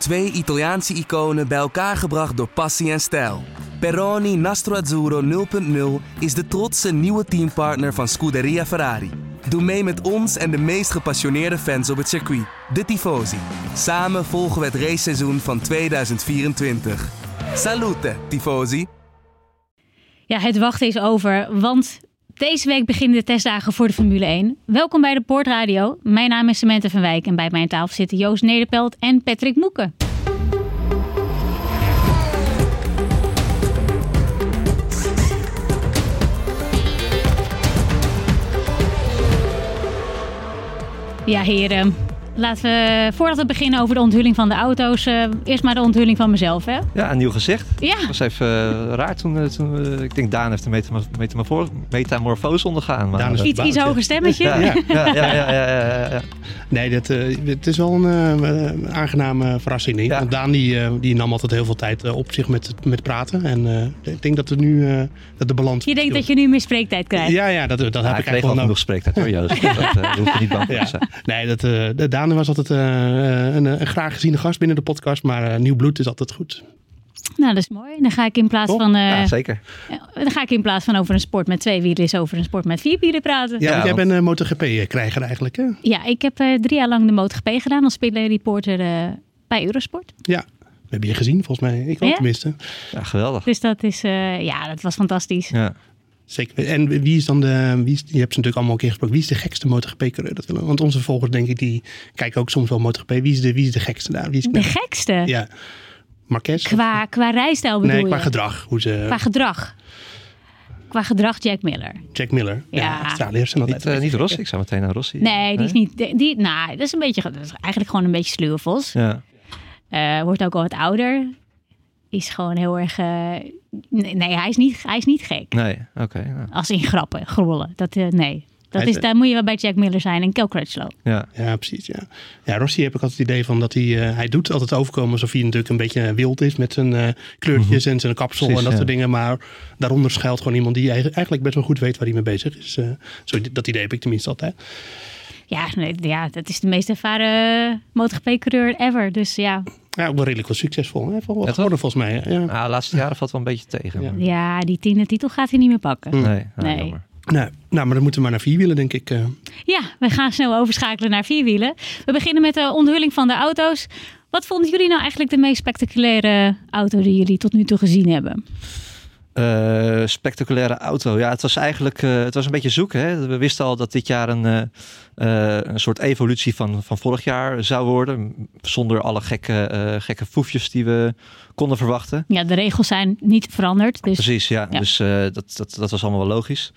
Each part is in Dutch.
Twee Italiaanse iconen bij elkaar gebracht door passie en stijl. Peroni Nastro Azzurro 0.0 is de trotse nieuwe teampartner van Scuderia Ferrari. Doe mee met ons en de meest gepassioneerde fans op het circuit, de Tifosi. Samen volgen we het raceseizoen van 2024. Salute, Tifosi! Ja, het wachten is over, want deze week beginnen de testdagen voor de Formule 1. Welkom bij de Poortradio. Mijn naam is Samantha van Wijk en bij mijn tafel zitten Joost Nederpelt en Patrick Moeken. Ja, heren. Laten we, voordat we beginnen over de onthulling van de auto's, uh, eerst maar de onthulling van mezelf, hè? Ja, een nieuw gezicht. Ja. Het was even uh, raar toen, uh, toen ik denk Daan heeft een metamorfose, metamorfose ondergaan. Maar, Daan iets, iets hoger stemmetje. Ja, ja, ja, ja, ja, ja, ja Nee, dat, het is wel een aangename verrassing. Denk. Want Daan die, die nam altijd heel veel tijd op zich met, met praten. En ik denk dat er nu dat de balans... Je denkt dat je nu meer spreektijd krijgt? Ja, ja dat, dat heb ik eigenlijk wel nog spreektijd hoor, Joost. dat hoef je niet bang voor te zijn. Nee, dat, de Daan was altijd uh, een, een, graag geziene gast binnen de podcast, maar uh, nieuw bloed is altijd goed. Nou, dat is mooi. Dan ga ik in plaats van. Uh, ja, zeker. Dan ga ik in plaats van over een sport met twee wielen, eens over een sport met vier wielen praten. Ja, ja jij bent een MotoGP-krijger eigenlijk, hè? Ja, ik heb drie jaar lang de MotoGP gedaan als reporter bij Eurosport. Ja, we hebben je gezien, volgens mij. Ik wel ja? tenminste. Ja, geweldig. Dus dat is, ja, dat was fantastisch. Ja. Zeker. En wie is dan de. Wie is, je hebt ze natuurlijk allemaal een keer gesproken. Wie is de gekste MotoGP-coureur? Dat willen, want onze volgers, denk ik, die kijken ook soms wel MotoGP. Wie is de, wie is de gekste daar? Wie is, de gekste? Ja. Marquez? Qua, qua rijstijl bedoel Nee, qua je? gedrag. Hoe ze, qua gedrag. Qua gedrag Jack Miller. Jack Miller. Ja, ja Australiërs zijn altijd. Niet, uh, niet Rossi. Ik zou meteen naar Rossi. Nee, die is niet. Die, nou, dat is een beetje. Dat is eigenlijk gewoon een beetje sluwevos. Ja. Uh, wordt ook al wat ouder is gewoon heel erg. Uh, nee, nee, hij is niet, hij is niet gek. Nee, oké. Okay, nou. Als in grappen, grollen. Dat, uh, nee. Dat is, daar moet je wel bij Jack Miller zijn en Kel Crutchlow. Ja. ja, precies. Ja. ja, Rossi heb ik altijd het idee van dat hij... Uh, hij doet altijd overkomen alsof hij natuurlijk een beetje wild is... met zijn uh, kleurtjes mm -hmm. en zijn kapsel precies, en dat ja. soort dingen. Maar daaronder schuilt gewoon iemand die eigenlijk best wel goed weet waar hij mee bezig is. Uh, zo, dat idee heb ik tenminste altijd. Ja, nee, ja, dat is de meest ervaren MotoGP-coureur ever. Dus ja, ja, ook wel redelijk wel succesvol. Heeft wel volgens mij. Ja. ja, de laatste jaren valt wel een beetje tegen. Ja, ja die tiende titel gaat hij niet meer pakken. Nee, nee. Jammer. Nee, nou, maar dan moeten we maar naar vierwielen, denk ik. Ja, we gaan snel overschakelen naar vierwielen. We beginnen met de onthulling van de auto's. Wat vonden jullie nou eigenlijk de meest spectaculaire auto die jullie tot nu toe gezien hebben? Uh, spectaculaire auto. Ja, het was eigenlijk uh, het was een beetje zoeken. Hè? We wisten al dat dit jaar een, uh, een soort evolutie van, van vorig jaar zou worden. Zonder alle gekke, gekke foefjes die we konden verwachten. Ja, de regels zijn niet veranderd. Dus... Precies, ja. ja. Dus dat, dat, dat was allemaal wel logisch.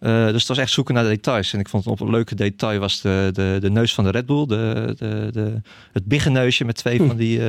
Uh, dus het was echt zoeken naar de details. En ik vond op een leuke detail was de, de, de neus van de Red Bull. De, de, de, het biggenneusje met twee hm. van die uh,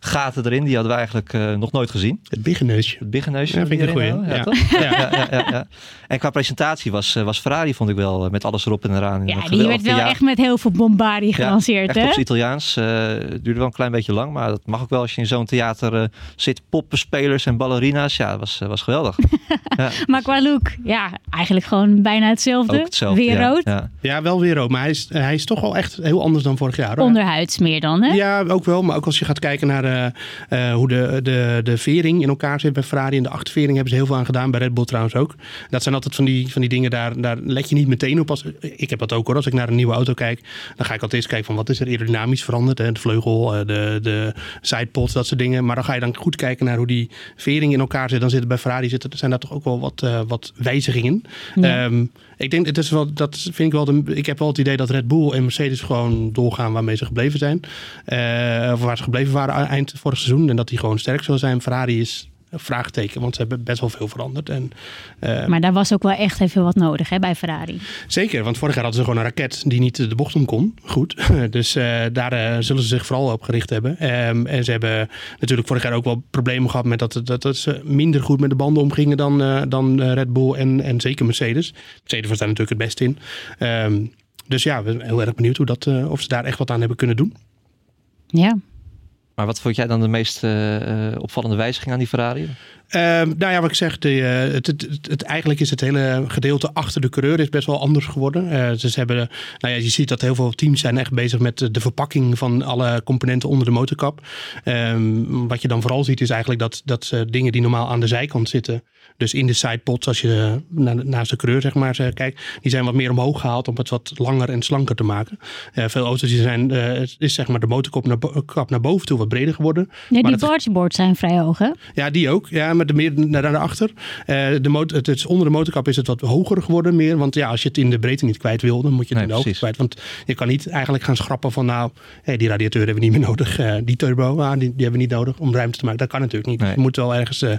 gaten erin. Die hadden we eigenlijk uh, nog nooit gezien. Het biggenneusje. Het biggenneusje. Ja, vind ik een goeie. Ja, ja. Ja. ja, ja, ja, En qua presentatie was, was Ferrari, vond ik wel, met alles erop en eraan. Ja, die werd wel echt met heel veel bombardie gelanceerd. echt hè? op het Italiaans. het duurde wel een klein beetje lang. Maar dat mag ook wel als je in zo'n theater zit. Poppenspelers en ballerina's. Ja, was, was geweldig. maar qua look, ja, eigenlijk gewoon bijna hetzelfde. Ook hetzelfde, weer ja, rood. Ja. ja, wel weer rood. Maar hij is, hij is toch wel echt heel anders dan vorig jaar. Hoor. Onderhuids meer dan, hè? Ja, ook wel. Maar ook als je gaat kijken naar uh, uh, hoe de, de, de vering in elkaar zit bij Ferrari. En de achtervering hebben ze heel veel aan gedaan. Bij Red Bull trouwens ook. Dat zijn altijd van die, van die dingen, daar, daar let je niet meteen op. Als, ik heb dat ook hoor. Als ik naar een nieuwe auto kijk, dan ga ik altijd eens kijken van wat is er aerodynamisch veranderd. Hè? De vleugel, de, de sidepods, dat soort dingen. Maar dan ga je dan goed kijken naar hoe die vering in elkaar zit. Dan zitten bij Ferrari zitten, zijn daar toch ook wel wat, uh, wat wijzigingen. Ja. Um, ik denk, het is wel, dat vind ik wel. De, ik heb wel het idee dat Red Bull en Mercedes gewoon doorgaan waarmee ze gebleven zijn. Uh, of waar ze gebleven waren eind vorig seizoen. En dat die gewoon sterk zullen zijn. Ferrari is vraagteken, want ze hebben best wel veel veranderd. En, uh, maar daar was ook wel echt even wat nodig hè, bij Ferrari. Zeker, want vorig jaar hadden ze gewoon een raket die niet de bocht om kon. Goed, dus uh, daar uh, zullen ze zich vooral op gericht hebben. Um, en ze hebben natuurlijk vorig jaar ook wel problemen gehad met dat, dat, dat ze minder goed met de banden omgingen dan, dan Red Bull en, en zeker Mercedes. Mercedes was daar natuurlijk het beste in. Um, dus ja, we zijn heel erg benieuwd hoe dat, of ze daar echt wat aan hebben kunnen doen. Ja. Maar wat vond jij dan de meest uh, opvallende wijziging aan die Ferrari? Ehm, nou ja, wat ik zeg, de, het, het, het, eigenlijk is het hele gedeelte achter de coureur is best wel anders geworden. Uh, ze hebben, nou ja, je ziet dat heel veel teams zijn echt bezig met de verpakking van alle componenten onder de motorkap. Um, wat je dan vooral ziet is eigenlijk dat, dat dingen die normaal aan de zijkant zitten, dus in de sidepods, als je naast de coureur zeg maar kijkt, die zijn wat meer omhoog gehaald om het wat langer en slanker te maken. veel auto's die zijn, is zeg maar de motorkap naar, kap naar boven toe wat breder geworden. Ja, die bargeboards zijn vrij hoog hè? Ja, die ook. Ja, maar de meer naar daarachter. Uh, de motor, het, het, onder de motorkap is het wat hoger geworden meer. Want ja, als je het in de breedte niet kwijt wil, dan moet je het nee, in de hoogte kwijt. Want je kan niet eigenlijk gaan schrappen van nou, hey, die radiateur hebben we niet meer nodig. Uh, die turbo, ah, die, die, hebben we niet nodig om ruimte te maken. Dat kan natuurlijk niet. Nee. Je moet wel ergens uh,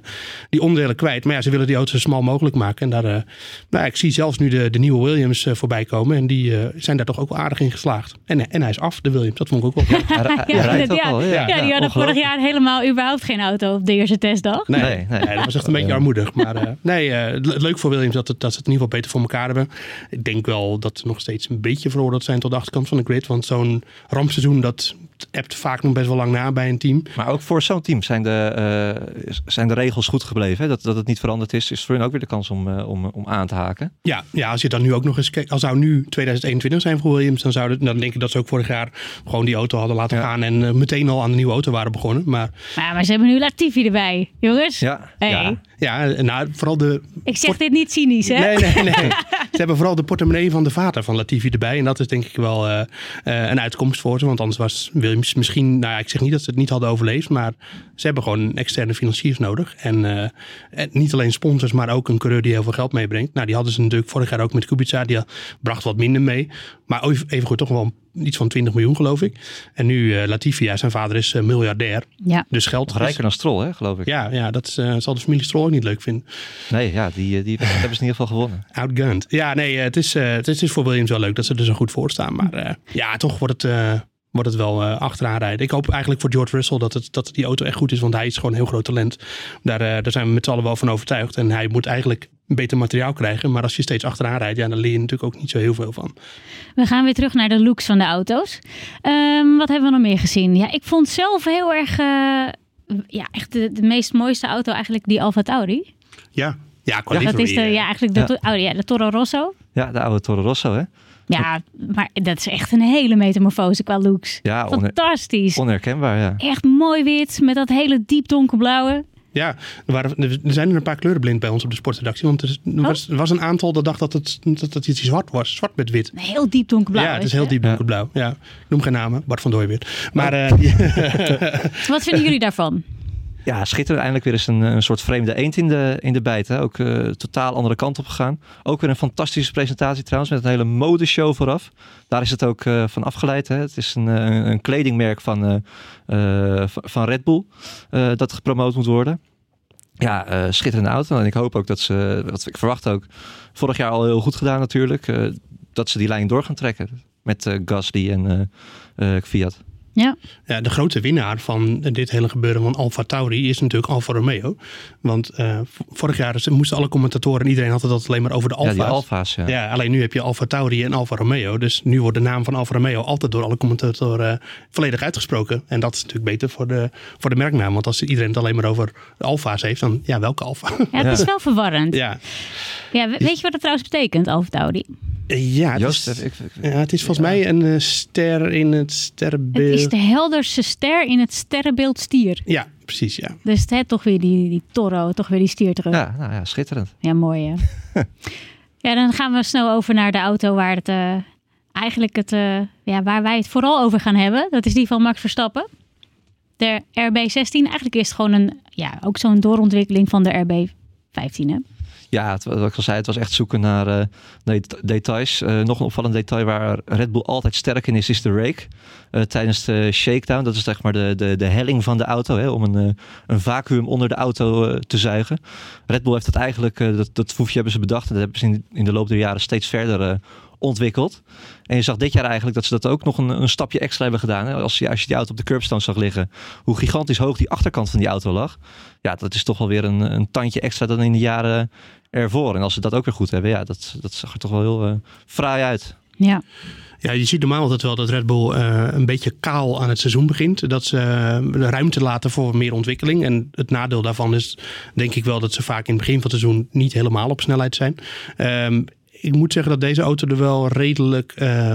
die onderdelen kwijt. Maar ja, ze willen die auto zo smal mogelijk maken. En daar, nou, ik zie zelfs nu de, de nieuwe Williams voorbij komen. En die zijn daar toch ook wel aardig in geslaagd. En, en hij is af, de Williams. Dat vond ik ook wel. ja, ja, ja, ja, die hadden vorig jaar helemaal überhaupt geen auto op de eerste testdag. Nee, nee, nee. dat was echt een beetje armoedig. Maar uh, nee, uh, leuk voor Williams dat, het, dat ze het in ieder geval beter voor elkaar hebben. Ik denk wel dat ze nog steeds een beetje veroordeeld zijn tot de achterkant van de grid. Want zo'n rampseizoen, dat hebt vaak nog best wel lang na bij een team. Maar ook voor zo'n team zijn de, uh, zijn de regels goed gebleven. Hè? Dat, dat het niet veranderd is, is voor hen ook weer de kans om, om, om aan te haken. Ja, ja, als je dan nu ook nog eens kijkt. Als zou nu 2021 zijn voor Williams, dan, zou dan denk ik dat ze ook vorig jaar gewoon die auto hadden laten gaan. En meteen al aan de nieuwe auto waren begonnen. Maar, maar, maar ze hebben nu Latifi erbij, jongens. Ja, hey. ja. Ja, nou, vooral de... Ik zeg dit niet cynisch, hè? Nee, nee, nee. ze hebben vooral de portemonnee van de vader van Latifi erbij. En dat is denk ik wel uh, uh, een uitkomst voor ze. Want anders was Williams misschien... Nou ja, ik zeg niet dat ze het niet hadden overleefd. Maar ze hebben gewoon externe financiers nodig. En, uh, en niet alleen sponsors, maar ook een coureur die heel veel geld meebrengt. Nou, die hadden ze natuurlijk vorig jaar ook met Kubica. Die bracht wat minder mee. Maar even goed toch wel iets van 20 miljoen, geloof ik. En nu uh, Latifi, ja, zijn vader is uh, miljardair. Ja. Dus geld. Rijker dan Strol, hè, geloof ik. Ja, ja dat uh, zal de familie Strol ook niet leuk vinden. Nee, ja, die, die hebben ze in ieder geval gewonnen. Outgunned. Ja, nee, het is, het is voor Williams wel leuk dat ze er zo goed voor staan. Maar ja, toch wordt het wordt het wel uh, achteraan rijden. Ik hoop eigenlijk voor George Russell dat, het, dat die auto echt goed is, want hij is gewoon een heel groot talent. Daar, uh, daar zijn we met z'n allen wel van overtuigd. En hij moet eigenlijk beter materiaal krijgen. Maar als je steeds achteraan rijdt, ja, dan leer je natuurlijk ook niet zo heel veel van. We gaan weer terug naar de looks van de auto's. Um, wat hebben we nog meer gezien? Ja, ik vond zelf heel erg, uh, ja, echt de, de meest mooiste auto eigenlijk die Alfa Tauri. Ja, ja, ja, dat is de, ja, eigenlijk de, ja. Oh, ja, de Toro Rosso. Ja, de oude Toro Rosso, hè? Ja, maar dat is echt een hele metamorfose qua looks. Ja, fantastisch. Onherkenbaar, ja. Echt mooi wit met dat hele diep donkerblauwe. Ja, er, waren, er zijn er een paar kleuren blind bij ons op de sportredactie. Want er, oh. was, er was een aantal dat dacht dat het, dat het iets zwart was. Zwart met wit. Heel diep donkerblauw. Ja, het is heel diep donkerblauw. Ja. Ik noem geen namen. Bart van Dooiweert. Maar, oh. uh, Wat vinden jullie daarvan? Ja, schitterend. Eindelijk weer eens een, een soort vreemde eend in de, in de bijt. Hè. Ook uh, totaal andere kant op gegaan. Ook weer een fantastische presentatie trouwens. Met een hele modeshow vooraf. Daar is het ook uh, van afgeleid. Hè. Het is een, een, een kledingmerk van, van Red Bull. dat gepromoot moet worden. Ja, schitterende auto. En ik hoop ook dat ze, wat ik verwacht ook, vorig jaar al heel goed gedaan natuurlijk. dat ze die lijn door gaan trekken. Met Gasly en Fiat. Ja. ja, de grote winnaar van dit hele gebeuren van Alfa Tauri is natuurlijk Alfa Romeo. Want uh, vorig jaar moesten alle commentatoren en iedereen had het altijd alleen maar over de Alfa's. Ja, die Alfa's, ja. ja. alleen nu heb je Alfa Tauri en Alfa Romeo. Dus nu wordt de naam van Alfa Romeo altijd door alle commentatoren uh, volledig uitgesproken. En dat is natuurlijk beter voor de, voor de merknaam. Want als iedereen het alleen maar over de Alfa's heeft, dan ja, welke Alfa? Ja, het is wel verwarrend. Ja. ja weet je wat het trouwens betekent, Alfa Tauri? Ja, het, is, ik, ja, het is volgens ja. mij een uh, ster in het sterrenbeeld. Het is de helderste ster in het sterrenbeeld stier. Ja, precies, ja. Dus het heeft toch weer die, die toro, toch weer die stier terug. Ja, nou ja, schitterend. Ja, mooi hè. ja, dan gaan we snel over naar de auto waar het uh, eigenlijk het, uh, ja, waar wij het vooral over gaan hebben. Dat is die van Max Verstappen. De RB16, eigenlijk is het gewoon een, ja, ook zo'n doorontwikkeling van de RB15 hè ja, het, wat ik al zei, het was echt zoeken naar uh, details. Uh, nog een opvallend detail waar Red Bull altijd sterk in is, is de rake. Uh, tijdens de shakedown, dat is zeg maar de, de, de helling van de auto, hè, om een, een vacuüm onder de auto te zuigen. Red Bull heeft dat eigenlijk, dat, dat foefje hebben ze bedacht en dat hebben ze in, in de loop der jaren steeds verder ontwikkeld. En je zag dit jaar eigenlijk dat ze dat ook nog een, een stapje extra hebben gedaan. Hè? Als, je, als je die auto op de curbstone zag liggen, hoe gigantisch hoog die achterkant van die auto lag. Ja, dat is toch wel weer een, een tandje extra dan in de jaren ervoor. En als ze dat ook weer goed hebben, ja, dat, dat zag er toch wel heel uh, fraai uit. Ja. Ja, je ziet normaal altijd wel dat Red Bull uh, een beetje kaal aan het seizoen begint. Dat ze uh, ruimte laten voor meer ontwikkeling. En het nadeel daarvan is denk ik wel dat ze vaak in het begin van het seizoen niet helemaal op snelheid zijn. Um, ik moet zeggen dat deze auto er wel redelijk uh,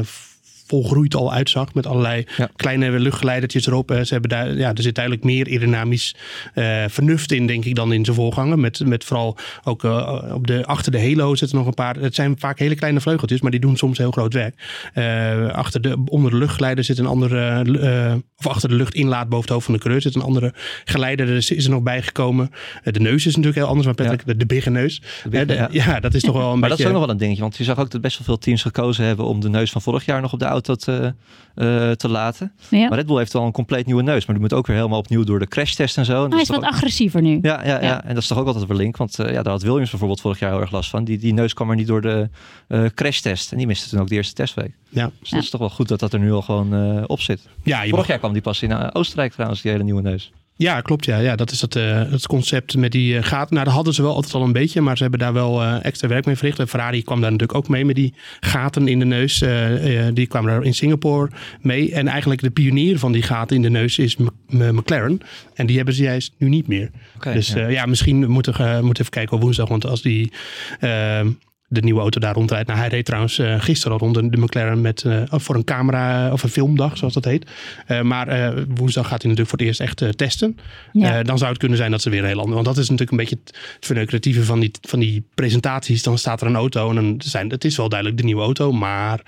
volgroeid al uitzag. Met allerlei kleine luchtgeleidertjes erop. Ze hebben daar, ja, er zit eigenlijk meer aerodynamisch uh, vernuft in, denk ik, dan in zijn voorganger. Met, met vooral ook uh, op de, achter de halo zitten nog een paar. Het zijn vaak hele kleine vleugeltjes, maar die doen soms heel groot werk. Uh, achter de, onder de luchtgeleider zit een andere. of achter de luchtinlaat boven het hoofd van de coureur zit een andere geleider. Er is, is er nog bijgekomen. de neus is natuurlijk heel anders, maar Patrick, ja. de, de bigge neus. De bigge, ja. ja. dat is toch wel een maar beetje. dat is ook nog wel een dingetje, want je zag ook dat best wel veel teams gekozen hebben om de neus van vorig jaar nog op de auto te, uh, te laten. Ja. Maar Red Bull heeft wel een compleet nieuwe neus. Maar die moet ook weer helemaal opnieuw door de crashtest en zo. En hij is, is wat agressiever nu. Ja, ja, ja, ja. en dat is toch ook altijd weer link. Want uh, ja, daar had Williams bijvoorbeeld vorig jaar heel erg last van. Die, die neus kwam er niet door de uh, crashtest. En die miste toen ook de eerste testweek. Ja. Dus dat is toch wel goed dat dat er nu al gewoon op zit. Ja, vorig mag... jaar kwam die pas in Oostenrijk trouwens, die hele nieuwe neus. Ja, klopt. Ja, ja dat is dat, uh, het concept met die uh, gaten. Nou, dat hadden ze wel altijd al een beetje, maar ze hebben daar wel uh, extra werk mee verricht. En Ferrari kwam daar natuurlijk ook mee met die gaten in de neus. die kwamen daar in Singapore mee. En eigenlijk de pionier van die gaten in de neus is M McLaren. En die hebben ze juist nu niet meer. Okay, dus ja. ja, misschien moeten we moet even kijken op woensdag. Want als die de nieuwe auto daar rondrijdt. Nou, hij reed trouwens uh, gisteren al rond de, de McLaren met, uh, voor een camera of een filmdag, zoals dat heet. Uh, maar woensdag gaat hij natuurlijk voor het eerst echt testen. Ja. dan zou het kunnen zijn dat ze weer heel ander. Want dat is natuurlijk een beetje het, verneukeratieve van die, van die presentaties. Dan staat er een auto en dan zijn, het is wel duidelijk de nieuwe auto. Maar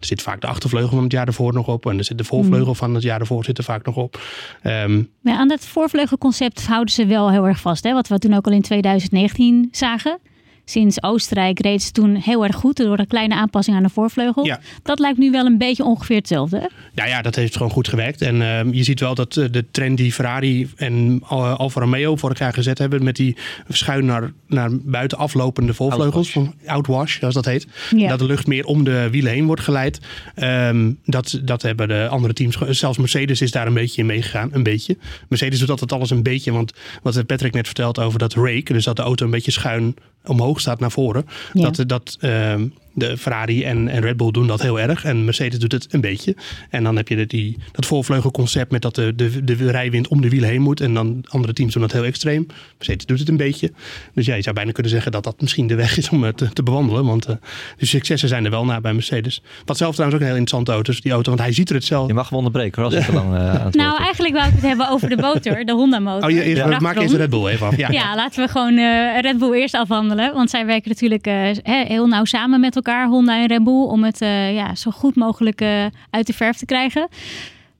er zit vaak de achtervleugel van het jaar ervoor nog op. En er zit de voorvleugel mm. van het jaar ervoor zit er vaak nog op. Um, maar aan dat voorvleugelconcept houden ze wel heel erg vast. Hè? Wat we toen ook al in 2019 zagen sinds Oostenrijk reed ze toen heel erg goed door een kleine aanpassing aan de voorvleugel. Ja. Dat lijkt nu wel een beetje ongeveer hetzelfde. Ja, ja dat heeft gewoon goed gewerkt. En uh, je ziet wel dat uh, de trend die Ferrari en uh, Alfa Romeo vorig jaar gezet hebben met die schuin naar, naar buiten aflopende voorvleugels, van outwash, zoals dat heet. Ja. Dat de lucht meer om de wielen heen wordt geleid. Um, dat, dat hebben de andere teams, zelfs Mercedes is daar een beetje in meegegaan. Een beetje. Mercedes doet altijd alles een beetje, want wat Patrick net vertelt over dat rake, dus dat de auto een beetje schuin omhoog staat naar voren. Ja. Dat, dat uh, de Ferrari en, en Red Bull doen dat heel erg. En Mercedes doet het een beetje. En dan heb je de, die, dat voorvleugelconcept met dat de, de, de rijwind om de wielen heen moet. En dan andere teams doen dat heel extreem. Mercedes doet het een beetje. Dus ja, je zou bijna kunnen zeggen dat dat misschien de weg is om het te, te bewandelen. Want uh, de successen zijn er wel na bij Mercedes. Wat zelf trouwens ook een heel interessante auto is, die auto. Want hij ziet er het zelf. Je mag hem onderbreken als ik te lang uh, aan het Nou, eigenlijk wou ik het hebben over de motor, de Honda motor. Oh, je, eerst, ja. maak eerst Red Bull even af. Ja, ja laten we gewoon uh, Red Bull eerst afhandelen. Want zij werken natuurlijk heel nauw samen met elkaar, Honda en Red Bull, om het uh, ja, zo goed mogelijk uh, uit de verf te krijgen.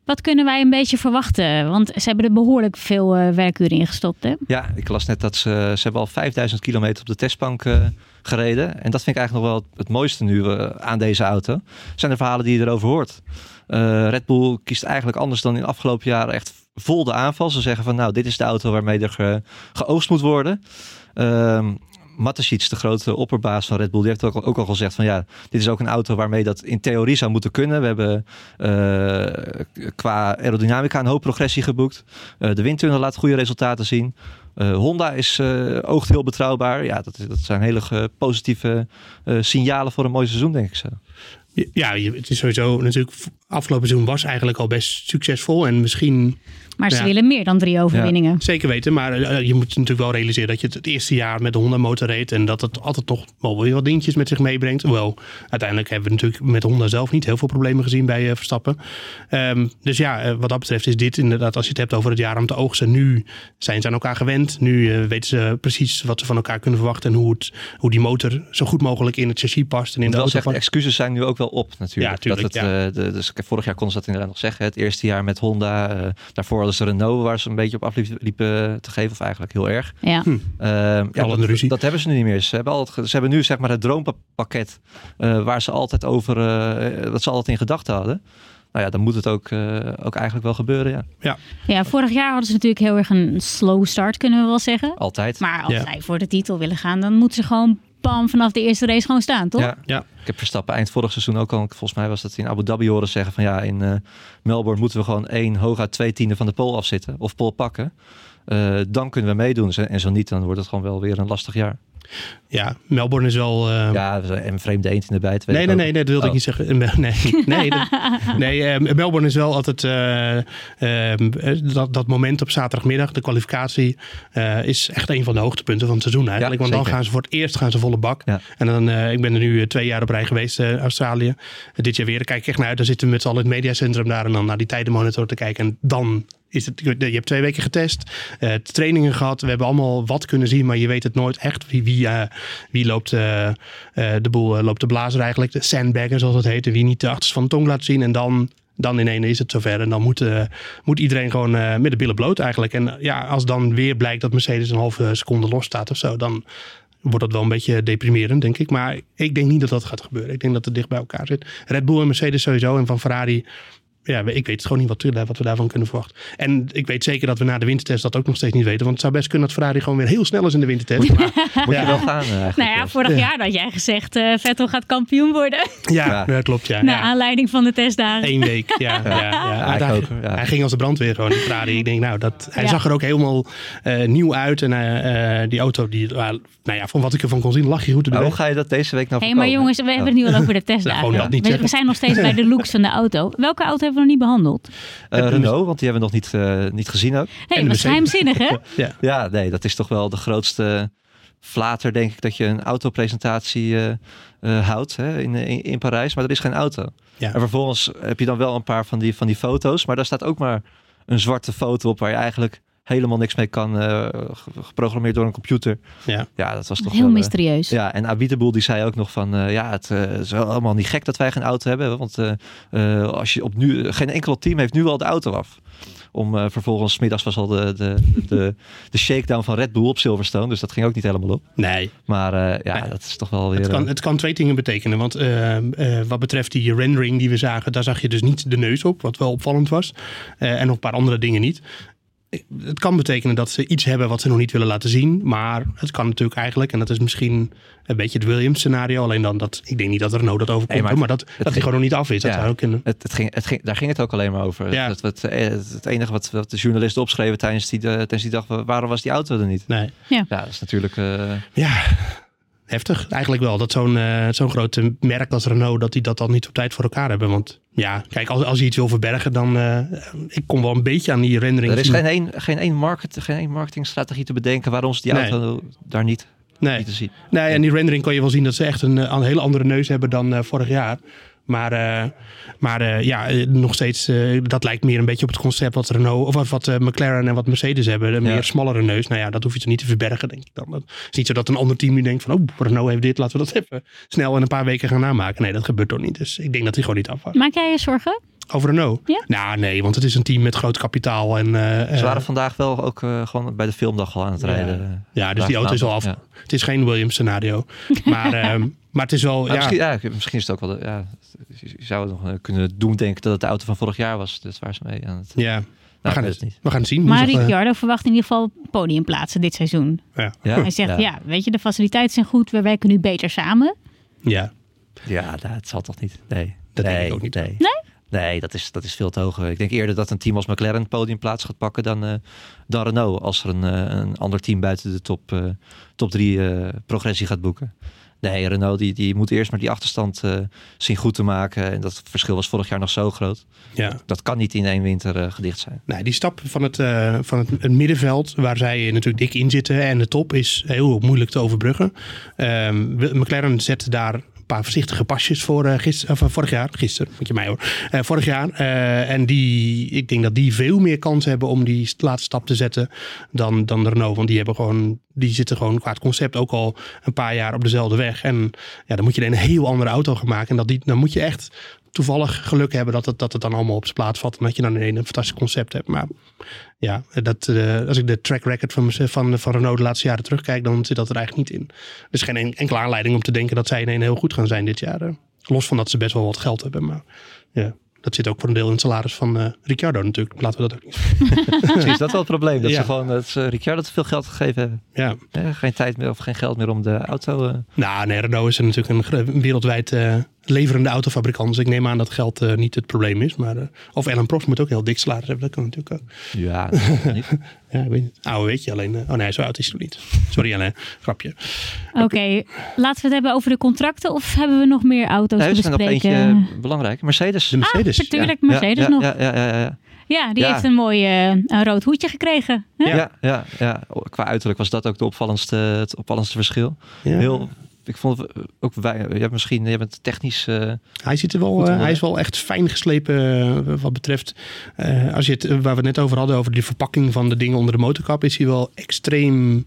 Wat kunnen wij een beetje verwachten? Want ze hebben er behoorlijk veel uh, werkuren in gestopt. Hè? Ja, ik las net dat ze, ze hebben al 5000 kilometer op de testbank gereden. En dat vind ik eigenlijk nog wel het, mooiste nu aan deze auto. Zijn de verhalen die je erover hoort. Red Bull kiest eigenlijk anders dan in de afgelopen jaren echt vol de aanval. Ze zeggen van nou, dit is de auto waarmee er ge, geoogst moet worden. Ehm, Matasic, de grote opperbaas van Red Bull, die heeft ook, al gezegd van ja, dit is ook een auto waarmee dat in theorie zou moeten kunnen. We hebben uh, qua aerodynamica een hoop progressie geboekt. Uh, de windtunnel laat goede resultaten zien. Uh, Honda is oogt heel betrouwbaar. Ja, dat, dat zijn hele positieve signalen voor een mooi seizoen, denk ik zo. Ja, het is sowieso natuurlijk. Afgelopen seizoen was eigenlijk al best succesvol. En misschien maar ze willen meer dan drie overwinningen. Ja, zeker weten, maar uh, je moet natuurlijk wel realiseren dat je het, het eerste jaar met de Honda motor reed en dat het altijd nog wel weer wat dingetjes met zich meebrengt. Hoewel, uiteindelijk hebben we natuurlijk met Honda zelf niet heel veel problemen gezien bij uh, Verstappen. Um, dus ja, uh, wat dat betreft is dit inderdaad, als je het hebt over het jaar om te oogsten, nu zijn ze aan elkaar gewend. Nu weten ze precies wat ze van elkaar kunnen verwachten en hoe, het, hoe die motor zo goed mogelijk in het chassis past. En in de auto zeggen, de excuses zijn nu ook wel op natuurlijk. Ja, tuurlijk, dat het, ja. de, dus vorig jaar konden ze dat inderdaad nog zeggen. Het eerste jaar met Honda, daarvoor hadden ze Renault waar ze een beetje op afliepen te geven, of eigenlijk heel erg. Ja. Hm. Uh, ja dat, ruzie. dat hebben ze nu niet meer. Ze hebben, altijd, ze hebben nu zeg maar het droompakket uh, waar ze altijd over, uh, wat ze altijd in gedachten hadden. Nou ja, dan moet het ook, uh, ook eigenlijk wel gebeuren, ja. ja. Ja, vorig jaar hadden ze natuurlijk heel erg een slow start, kunnen we wel zeggen. Altijd. Maar als ja. zij voor de titel willen gaan, dan moeten ze gewoon bam, vanaf de eerste race gewoon staan, toch? Ja, ja. ik heb Verstappen eind vorig seizoen ook al, volgens mij was dat in Abu Dhabi horen zeggen van ja, in uh, Melbourne moeten we gewoon één, hooguit twee tienden van de pol afzitten of pol pakken. Uh, dan kunnen we meedoen en zo niet, dan wordt het gewoon wel weer een lastig jaar. Ja, Melbourne is wel... eh, Ja, en vreemde eend in de bijt. weet Nee, nee, nee, nee, dat wilde Oh. ik niet zeggen. Nee, nee, dat- nee Melbourne is wel altijd eh, eh, dat, dat moment op zaterdagmiddag, de kwalificatie, is echt een van de hoogtepunten van het seizoen eigenlijk. Ja, Want dan zeker. gaan ze voor het eerst gaan ze volle bak. Ja. En dan, ik ben er nu twee jaar op rij geweest, Australië. Dit jaar weer, daar kijk ik echt naar uit. Dan zitten we met z'n allen in het mediacentrum daar en dan naar die tijdenmonitor te kijken. En dan is het, je hebt twee weken getest, eh, trainingen gehad. We hebben allemaal wat kunnen zien, maar je weet het nooit echt. Wie, wie, eh, wie loopt eh, de boel loopt de blazer eigenlijk. De sandbagger zoals het heet. Wie niet de achterste van de tong laat zien. En dan, dan in één is het zover. En dan moet, moet iedereen gewoon met de billen bloot eigenlijk. En ja, als dan weer blijkt dat Mercedes een halve seconde los staat of zo. Dan wordt dat wel een beetje deprimerend, denk ik. Maar ik denk niet dat dat gaat gebeuren. Ik denk dat het dicht bij elkaar zit. Red Bull en Mercedes sowieso. En van Ferrari ja, ik weet gewoon niet wat, we- wat we daarvan kunnen verwachten. En ik weet zeker dat we na de wintertest dat ook nog steeds niet weten. Want het zou best kunnen dat Ferrari gewoon weer heel snel is in de wintertest. Maar, Moet Ja. je wel gaan eh, eigenlijk. Nou ja, vorig Ja. jaar had jij gezegd, eh, Vettel gaat kampioen worden. ja, Ja. dat klopt. Ja, Naar ja. aanleiding van de testdagen. Eén week, ja. ja, ja, Ja, ik hij, ook, ja. hij ging als de brandweer gewoon, die Ferrari. Ik denk, nou, dat, hij Ja. zag er ook helemaal eh, nieuw uit. En die auto, die, uh, nou ja, van wat ik ervan kon zien, lag je goed in de Maar hoe ga je dat deze week nou Hé, maar jongens, we hebben het nu al over de testdagen. gewoon dat niet we, we zijn nog steeds bij de looks van de auto. Welke auto hebben we nog niet behandeld? Eh, Renault, want die hebben we nog niet, eh, niet gezien ook. Hey, was Mercedes. geheimzinnig, hè? Ja. Ja, nee, dat is toch wel de grootste flater, denk ik, dat je een autopresentatie eh, eh, houdt hè, in, in, in Parijs. Maar er is geen auto. Ja. En vervolgens heb je dan wel een paar van die, van die foto's. Maar daar staat ook maar een zwarte foto op waar je eigenlijk helemaal niks mee kan. eh, ge- geprogrammeerd door een computer. Ja. Ja, dat was toch Heel wel, eh, mysterieus. Ja, en Abiteboel die zei ook nog van, eh, ja, het eh, is wel helemaal niet gek dat wij geen auto hebben. Want eh, eh, als je op nu, geen enkel team heeft nu al de auto af. Om eh, vervolgens, middags was al de, de, de, de shakedown van Red Bull op Silverstone. Dus dat ging ook niet helemaal op. Nee, Maar eh, ja, Nee. dat is toch wel weer... het kan, het kan twee dingen betekenen. Want wat betreft die rendering die we zagen, daar zag je dus niet de neus op, wat wel opvallend was. Eh, en nog een paar andere dingen niet. Het kan betekenen dat ze iets hebben wat ze nog niet willen laten zien. Maar het kan natuurlijk eigenlijk, en dat is misschien een beetje het Williams scenario. Alleen dan dat, ik denk niet dat Renault dat overkomt. Nee, maar hoor, maar, dat, dat hij gewoon nog niet af is. Dat Ja. zou ook kunnen. het, het ging, het ging, daar ging het ook alleen maar over. Ja. Het, het, het, het enige wat, wat de journalisten opschreven tijdens die, eh, tijdens die dag, waarom was die auto er niet? Nee. Ja, dat is natuurlijk... eh, Ja, heftig eigenlijk wel. Dat zo'n eh, zo'n groot merk als Renault, dat die dat dan niet op tijd voor elkaar hebben. Want ja, kijk, als, als je iets wil verbergen, dan... eh, ik kom wel een beetje aan die rendering er is geen één, geen, één market, geen één marketingstrategie te bedenken waarom ze die Nee. auto daar niet, Nee. niet te zien. Nee, en die rendering kan je wel zien dat ze echt een, eh, een hele andere neus hebben dan vorig jaar. Maar, eh, maar eh, ja, eh, nog steeds, eh, dat lijkt meer een beetje op het concept wat Renault, of wat, McLaren en wat Mercedes hebben. Een Ja. meer smallere neus. Nou ja, dat hoef je toch niet te verbergen, denk ik dan. Het is niet zo dat een ander team nu denkt van, oh, Renault heeft dit, laten we dat even snel in een paar weken gaan namaken. Nee, dat gebeurt toch niet. Dus ik denk dat hij gewoon niet afwacht. Maak jij je zorgen? Over Renault? Ja? Nou, nee, want het is een team met groot kapitaal. En, eh, Ze waren eh, vandaag wel ook eh, gewoon bij de filmdag al aan het rijden. ja, dus die auto is al af. Ja. Het is geen Williams scenario. Maar, ehm, maar het is wel, Maar ja, misschien, ja, misschien is het ook wel... de- Ja, je zou het nog eh, kunnen doen denken dat het de auto van vorig jaar was. Dat is waar ze mee aan het... ja. We Nou, gaan, het, niet. we gaan het zien. Maar eh, Ricciardo verwacht in ieder geval podiumplaatsen dit seizoen. ja. Ja, Hij zegt, ja. weet je, de faciliteiten zijn goed. We werken nu beter samen. ja. Ja, het zal toch niet. Nee. Dat denk ik ook niet. Nee. Nee? Nee, dat is, dat is veel te hoog. Ik denk eerder dat een team als McLaren podiumplaats gaat pakken dan, eh, dan Renault. Als er een, eh, een ander team buiten de top, eh, top drie progressie gaat boeken. Nee, Renault die, die moet eerst maar die achterstand zien goed te maken. En dat verschil was vorig jaar nog zo groot. ja. Dat kan niet in één winter gedicht zijn. Nee, die stap van, het, van het, het middenveld, waar zij natuurlijk dik in zitten, en de top is heel moeilijk te overbruggen. Ehm, McLaren zet daar paar voorzichtige pasjes voor eh, gister, of, eh, vorig jaar. Gisteren, moet je mij hoor. Eh, vorig jaar. En die, ik denk dat die veel meer kans hebben om die st- laatste stap te zetten dan, dan Renault. Want die, hebben gewoon, die zitten gewoon qua het concept ook al een paar jaar op dezelfde weg. En ja, dan moet je een heel andere auto gaan maken. En dat die, dan moet je echt toevallig geluk hebben dat het, dat het dan allemaal op zijn plaats valt. En dat je dan ineens een fantastisch concept hebt. Maar ja, dat, eh, als ik de track record van, van, van Renault de laatste jaren terugkijk, dan zit dat er eigenlijk niet in. Er is geen en- enkele aanleiding om te denken dat zij ineens heel goed gaan zijn dit jaar. eh. Los van dat ze best wel wat geld hebben. Maar ja, dat zit ook voor een deel in het salaris van eh Ricciardo natuurlijk. Laten we dat ook niet is dat wel het probleem. Dat Ja. ze gewoon dat ze Ricciardo te veel geld gegeven hebben. Ja, Eh, geen tijd meer of geen geld meer om de auto. nou nee, Renault is er natuurlijk een, wereldwijd leverende autofabrikant. Dus ik neem aan dat geld eh, niet het probleem is. Maar, eh, of Ellen Prost moet ook heel dik salaris hebben. Dat kan natuurlijk ook. Ja, niet. Ja, ik weet niet. Oude weet je alleen. eh, oh nee, zo oud is hij nog niet. Sorry Ellen, grapje. Oké, laten we het hebben over de contracten of hebben we nog meer auto's Nee, te er zijn nog bespreken? eentje belangrijk. Mercedes. De Mercedes. Natuurlijk, Ja, Mercedes ja, nog. Ja, ja, ja, ja, ja. Ja, die Ja. heeft een mooi een rood hoedje gekregen. hè? Ja. Ja, ja, ja. Qua uiterlijk was dat ook de opvallendste, het opvallendste verschil. Ja. Heel, ik vond het ook wij, hebt misschien, je bent technisch. eh, Hij, ziet er wel, eh, hij is wel echt fijn geslepen eh, wat betreft. eh, als je het, eh, waar we het net over hadden, over die verpakking van de dingen onder de motorkap, is hij wel extreem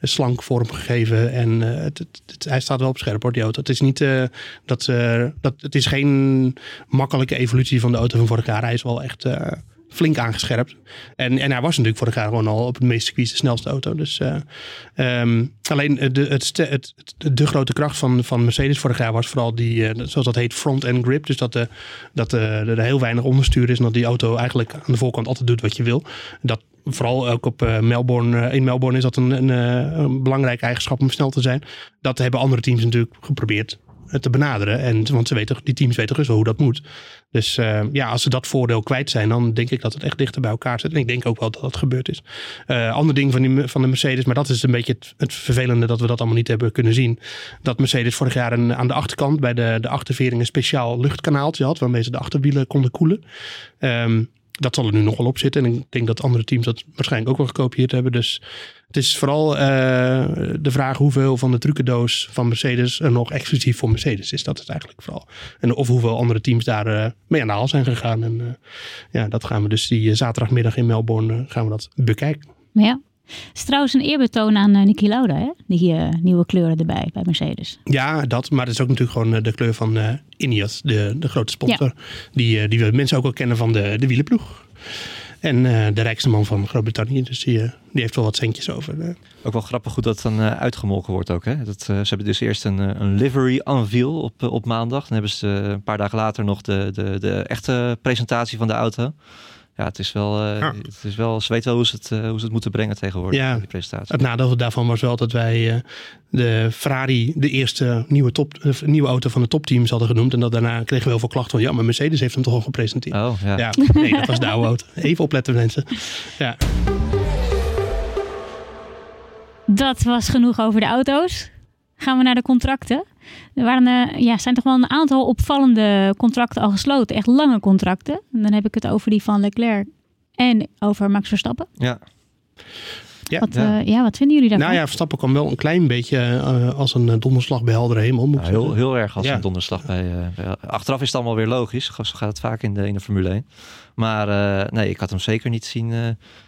slank vormgegeven. En eh, het, het, het- hij staat wel op scherp hoor, die auto. Het is niet eh, dat, eh, dat het is geen makkelijke evolutie van de auto van vorig jaar. Hij is wel echt eh, flink aangescherpt. En, en hij was natuurlijk vorig jaar gewoon al op het meeste circuits de snelste auto. Dus eh, ehm, alleen eh, de, het, het, de grote kracht van, van Mercedes vorig jaar was vooral die, eh, zoals dat heet, front-end grip. Dus dat, de, dat er heel weinig onderstuur is en dat die auto eigenlijk aan de voorkant altijd doet wat je wil. Dat vooral ook op Melbourne, in Melbourne is dat een, een, een belangrijke eigenschap om snel te zijn. Dat hebben andere teams natuurlijk geprobeerd te benaderen. En, want ze weten, die teams weten dus wel hoe dat moet. Dus eh, ja, als ze dat voordeel kwijt zijn, dan denk ik dat het echt dichter bij elkaar zit. En ik denk ook wel dat dat gebeurd is. Eh ander ding van, die, van de Mercedes, maar dat is een beetje het, vervelende dat we dat allemaal niet hebben kunnen zien. Dat Mercedes vorig jaar een, aan de achterkant bij de, de achtervering een speciaal luchtkanaaltje had, waarmee ze de achterwielen konden koelen. Ehm, dat zal er nu nog wel op zitten. En ik denk dat andere teams dat waarschijnlijk ook wel gekopieerd hebben. Dus het is vooral eh, de vraag hoeveel van de trucendoos van Mercedes er nog exclusief voor Mercedes is. Dat is eigenlijk vooral. En of hoeveel andere teams daar eh, mee aan de haal zijn gegaan. En eh, ja, dat gaan we dus die zaterdagmiddag in Melbourne gaan we dat bekijken. Ja. Het is trouwens een eerbetoon aan eh, Niki Lauda, hè? Die eh, nieuwe kleuren erbij bij Mercedes. Ja, dat. Maar het is ook natuurlijk gewoon eh, de kleur van eh Ineos, de, de grote sponsor. Die, die we mensen ook wel kennen van de, de wielenploeg. En eh, de rijkste man van Groot-Brittannië. Dus die, eh, die heeft wel wat centjes over. ook wel grappig hoe dat dan uitgemolken wordt ook. Hè? Dat, ze hebben dus eerst een, een livery unveil op, op maandag. Dan hebben ze een paar dagen later nog de, de, de echte presentatie van de auto. Ja, het is wel, eh, Ja. het is wel ze weten wel hoe ze het, eh, hoe ze het moeten brengen tegenwoordig, Ja. die presentatie. Het nadeel daarvan was wel dat wij eh, de Ferrari de eerste nieuwe, top, nieuwe auto van de topteams hadden genoemd. En dat daarna kregen we heel veel klachten van ja, maar Mercedes heeft hem toch al gepresenteerd. Oh, ja. Ja, nee, dat was de oude auto. Even opletten mensen. Ja, Dat was genoeg over de auto's. Gaan we naar de contracten. Er waren, eh, ja, zijn toch wel een aantal opvallende contracten al gesloten. Echt lange contracten. En dan heb ik het over die van Leclerc en over Max Verstappen. Ja. Ja, wat, ja. eh, ja, wat vinden jullie daarvan? nou ja, Verstappen kwam wel een klein beetje eh, als een donderslag bij heldere hemel. Nou, heel, heel erg als Ja. een donderslag bij, eh, Achteraf is het allemaal weer logisch. Zo gaat het vaak in de, in de Formule 1. Maar eh, nee, ik had hem zeker niet zien, eh,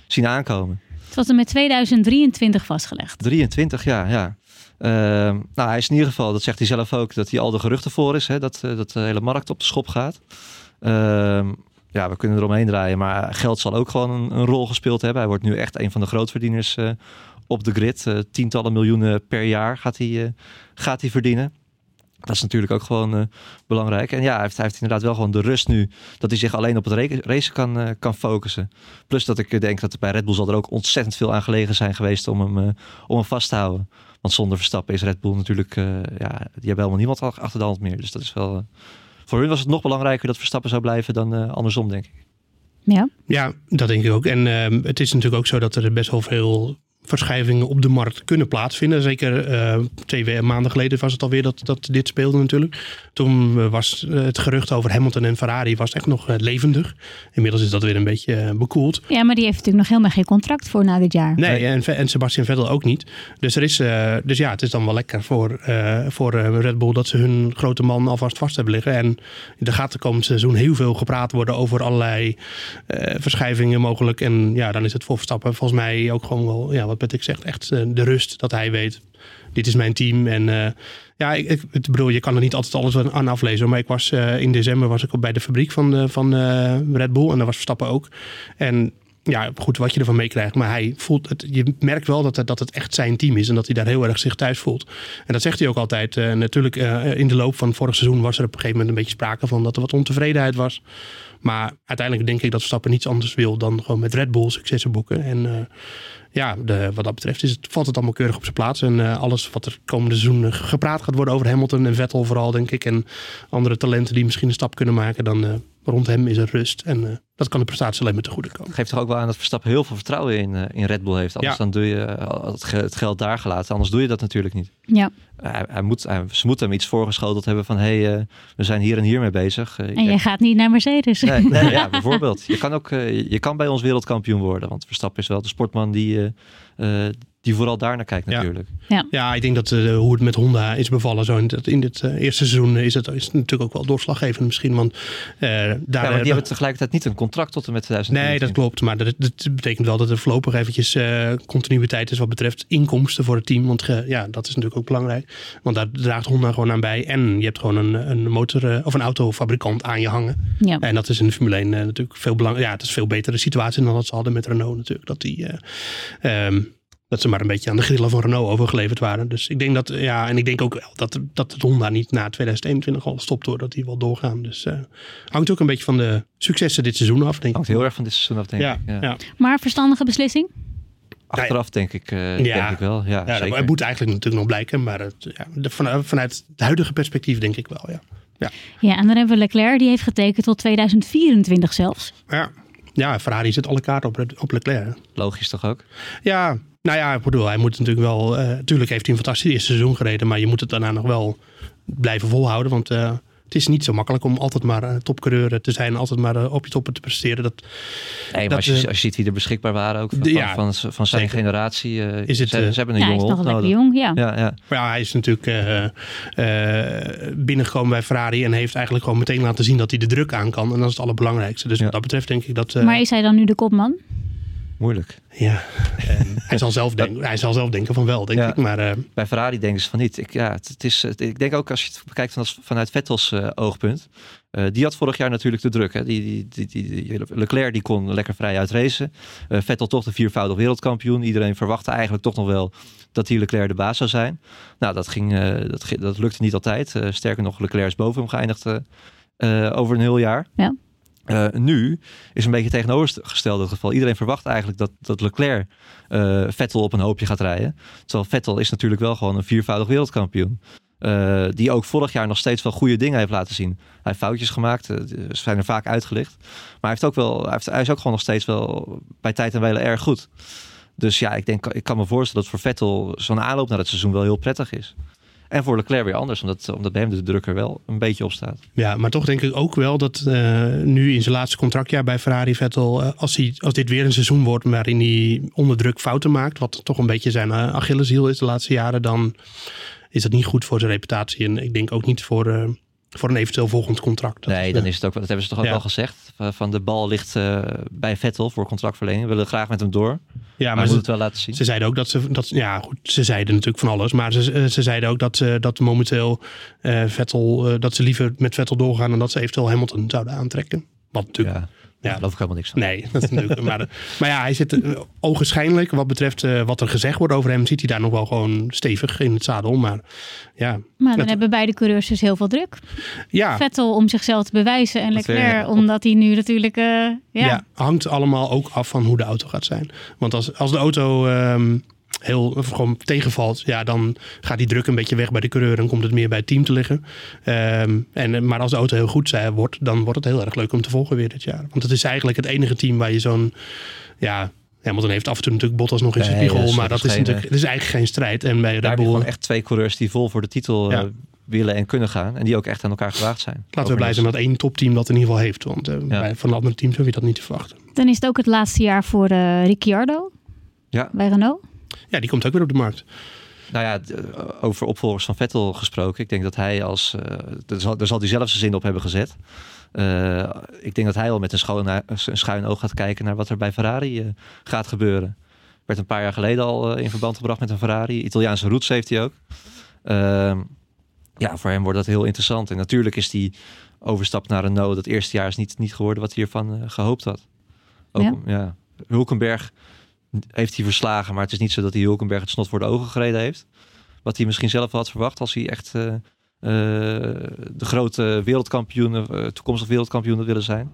zien aankomen. Het was er met 2023 vastgelegd. 23, ja, ja. Ehm, nou, hij is in ieder geval, dat zegt hij zelf ook, dat hij al de geruchten voor is. Hè, dat, eh, dat de hele markt op de schop gaat. Ehm, ja, we kunnen eromheen draaien, maar geld zal ook gewoon een, rol gespeeld hebben. Hij wordt nu echt een van de grootverdieners eh, op de grid. Eh, tientallen miljoenen per jaar gaat hij, gaat hij verdienen. Dat is natuurlijk ook gewoon belangrijk. En ja, hij heeft, hij heeft inderdaad wel gewoon de rust nu dat hij zich alleen op het racen kan, kan focussen. Plus dat ik denk dat er bij Red Bull zal er ook ontzettend veel aan gelegen zijn geweest om hem, om hem vast te houden. Want zonder Verstappen is Red Bull natuurlijk, eh, ja, die hebben helemaal niemand ach- achter de hand meer. Dus dat is wel, eh, voor hun was het nog belangrijker dat Verstappen zou blijven dan eh, andersom, denk ik. Ja. Ja, dat denk ik ook. En ehm, het is natuurlijk ook zo dat er best wel veel verschuivingen op de markt kunnen plaatsvinden. Zeker eh, twee we- maanden geleden was het alweer dat, dat dit speelde natuurlijk. Toen eh, was eh, het gerucht over Hamilton en Ferrari was echt nog levendig. Inmiddels is dat weer een beetje bekoeld. ja, maar die heeft natuurlijk nog helemaal geen contract voor na dit jaar. Nee, en, en Sebastian Vettel ook niet. Dus, er is, dus ja, het is dan wel lekker voor, eh, voor Red Bull dat ze hun grote man alvast vast hebben liggen. En er gaat de komend seizoen heel veel gepraat worden over allerlei eh, verschuivingen mogelijk. En ja, dan is het voor Verstappen volgens mij ook gewoon wel, ja, wat Patrick zegt, echt eh, de rust dat hij weet. Dit is mijn team. En eh, ja, ik, bedoel, je kan er niet altijd alles aan aflezen. Maar ik was eh, in december was ik bij de fabriek van, de, van Red Bull. En daar was Verstappen ook. En ja, goed, wat je ervan meekrijgt. Maar hij voelt het, je merkt wel dat het, dat het echt zijn team is. En dat hij daar heel erg zich thuis voelt. En dat zegt hij ook altijd. Natuurlijk, in de loop van vorig seizoen was er op een gegeven moment een beetje sprake van dat er wat ontevredenheid was. Maar uiteindelijk denk ik dat Verstappen niets anders wil dan gewoon met Red Bull successen boeken. En uh, ja, de, wat dat betreft is het, valt het allemaal keurig op zijn plaats. En uh, alles wat er komende seizoen gepraat gaat worden over Hamilton en Vettel vooral, denk ik. En andere talenten die misschien een stap kunnen maken, dan rond hem is er rust. En dat kan de prestatie alleen maar te goede komen. Geeft toch ook wel aan dat Verstappen heel veel vertrouwen in, in Red Bull heeft. Anders ja. dan doe je het geld daar gelaten. Anders doe je dat natuurlijk niet. Ja. Hij, hij moet, hij, ze moeten hem iets voorgeschoteld hebben van hé, hey, we zijn hier en hier mee bezig. en jij gaat niet naar Mercedes. Nee, nee ja, bijvoorbeeld. Je kan ook je kan bij ons wereldkampioen worden. Want Verstappen is wel de sportman die, uh, die vooral daar naar kijkt natuurlijk. Ja, ja ik denk dat uh, hoe het met Honda is bevallen zo in, dit, in dit uh, eerste seizoen is het, is natuurlijk ook wel doorslaggevend misschien. Want, daar, ja, maar die hebben tegelijkertijd niet een contract tot en met 2020. Nee, dat klopt. Maar dat, dat betekent wel dat er voorlopig eventjes continuïteit is wat betreft inkomsten voor het team. Want ja, dat is natuurlijk ook belangrijk. Want daar draagt Honda gewoon aan bij. En je hebt gewoon een, een motor of een autofabrikant aan je hangen. Ja. En dat is in de Formule 1 natuurlijk veel belangrijk. Ja, het is een veel betere situatie dan dat ze hadden met Renault natuurlijk. Dat die um, dat ze maar een beetje aan de grillen van Renault overgeleverd waren. Dus ik denk dat, ja, en ik denk ook wel dat, dat het Honda niet na 2021 al stopt hoor, dat die wel doorgaan. Dus uh, hangt ook een beetje van de successen dit seizoen af, denk ik. Hangt heel erg van dit seizoen af, denk ja, ik. Ja. ja. Maar verstandige beslissing? Achteraf denk ik, uh, ja, denk ik wel. Ja, ja zeker. Het moet eigenlijk natuurlijk nog blijken, maar het, ja, de, vanuit, vanuit het huidige perspectief denk ik wel, ja. Ja, ja en dan hebben we Leclerc, die heeft getekend tot 2024 zelfs. Ja, ja Ferrari zit alle kaarten op, op Leclerc. Logisch toch ook? Ja, nou ja, ik bedoel, hij moet natuurlijk wel. Uh, tuurlijk heeft hij een fantastisch eerste seizoen gereden, maar je moet het daarna nog wel blijven volhouden. Want uh, het is niet zo makkelijk om altijd maar uh, topcoureur te zijn, altijd maar op je toppen te presteren. Dat, nee, maar dat, als, je, als je ziet wie er beschikbaar waren, ook van, de, ja, van, van, van, zijn zeker. generatie, is het, ze, ze hebben een ja, jonge hij is nog nodig. lekker jong, ja. Ja, ja. Maar ja, hij is natuurlijk binnengekomen bij Ferrari en heeft eigenlijk gewoon meteen laten zien dat hij de druk aan kan. En dat is het allerbelangrijkste. Dus Ja. wat dat betreft denk ik dat. Maar is hij dan nu de kopman? Moeilijk. Ja, en hij, zal zelf denken, hij zal zelf denken van wel, denk Ja. ik. Maar uh, Bij Ferrari denken ze van niet. Ik, ja, het, het is, het- ik denk ook als je het bekijkt vanuit, vanuit Vettels eh, oogpunt. Eh, die had vorig jaar natuurlijk de druk. Hè. Die, die, die, die, die- Leclerc die kon lekker vrij uitracen. Eh Vettel toch de viervoudig wereldkampioen. Iedereen verwachtte eigenlijk toch nog wel dat die Leclerc de baas zou zijn. Nou, dat, ging, eh, dat, ging- dat lukte niet altijd. Eh, sterker nog, Leclerc is boven hem geëindigd eh, eh, over een heel jaar. Ja. Eh, nu is een beetje tegenovergesteld het geval. Iedereen verwacht eigenlijk dat, dat Leclerc eh, Vettel op een hoopje gaat rijden. Terwijl Vettel is natuurlijk wel gewoon een viervoudig wereldkampioen. Eh, die ook vorig jaar nog steeds wel goede dingen heeft laten zien. Hij heeft foutjes gemaakt, ze zijn er vaak uitgelicht. Maar hij, heeft ook wel, hij, is ook gewoon nog steeds wel bij tijd en wele erg goed. Dus ja, ik, denk, ik kan me voorstellen dat voor Vettel zo'n aanloop naar het seizoen wel heel prettig is. En voor Leclerc weer anders, omdat, omdat bij hem de druk er wel een beetje op staat. ja, maar toch denk ik ook wel dat eh, nu in zijn laatste contractjaar bij Ferrari Vettel, eh, als, hij, als dit weer een seizoen wordt waarin hij onder druk fouten maakt, wat toch een beetje zijn uh, Achilleshiel is de laatste jaren, dan is dat niet goed voor zijn reputatie. En ik denk ook niet voor, voor een eventueel volgend contract. Dat- Nee, dan is het ook, dat hebben ze toch ook Ja. wel gezegd. Van- de bal ligt eh, bij Vettel voor contractverlening. We willen graag met hem door. ja, maar maar ze, het wel laten zien. ze zeiden ook dat ze, dat, ja goed, ze zeiden natuurlijk van alles, maar ze, eh, ze zeiden ook dat, ze dat momenteel eh, Vettel, eh, dat ze liever met Vettel doorgaan dan dat ze eventueel Hamilton zouden aantrekken. Wat natuurlijk Ja, Ja. daar geloof ik helemaal niks van. Nee, dat is natuurlijk. maar, maar ja, hij zit uh, ogenschijnlijk, wat betreft eh, wat er gezegd wordt over hem, zit hij daar nog wel gewoon stevig in het zadel. Maar ja, Maar dan Dat- hebben beide coureurs dus heel veel druk. ja, Vettel om zichzelf te bewijzen en Leclerc omdat hij nu natuurlijk... eh, ja. ja. hangt allemaal ook af van hoe de auto gaat zijn. Want als, als de auto ehm, heel of gewoon tegenvalt, ja, dan gaat die druk een beetje weg bij de coureur en komt het meer bij het team te liggen. Ehm, en, eh, maar als de auto heel goed zijn, wordt, dan wordt het heel erg leuk om te volgen weer dit jaar. Want het is eigenlijk het enige team waar je zo'n, ja, Hamilton heeft af en toe natuurlijk Bottas nog in zijn Nee, spiegel, maar dat is geen, natuurlijk, het is eigenlijk geen strijd. En bij Daar Red gewoon echt twee coureurs die vol voor de titel eh, Ja. willen en kunnen gaan. En die ook echt aan elkaar gewaagd zijn. laten we blij zijn dat één topteam dat in ieder geval heeft. Want eh, Ja. bij, van de andere teams hoef je dat niet te verwachten. Dan is het ook het laatste jaar voor eh, Ricciardo Ja. bij Renault. Ja, die komt ook weer op de markt. Nou ja, d- over opvolgers van Vettel gesproken. Ik denk dat hij als... eh daar, zal, daar zal hij zelf zijn zin op hebben gezet. Eh, ik denk dat hij al met een, schoon, een schuin oog gaat kijken naar wat er bij Ferrari eh, gaat gebeuren. Werd een paar jaar geleden al eh, in verband gebracht met een Ferrari. Italiaanse roots heeft hij ook. Ehm, ja, voor hem wordt dat heel interessant. En natuurlijk is die overstap naar Renault dat eerste jaar is niet, niet geworden wat hij ervan eh, gehoopt had. Ook, Ja. ja. Hulkenberg heeft hij verslagen, maar het is niet zo dat hij Hulkenberg het snot voor de ogen gereden heeft. Wat hij misschien zelf had verwacht als hij echt eh, eh, de grote wereldkampioenen, eh, toekomstig wereldkampioenen willen zijn.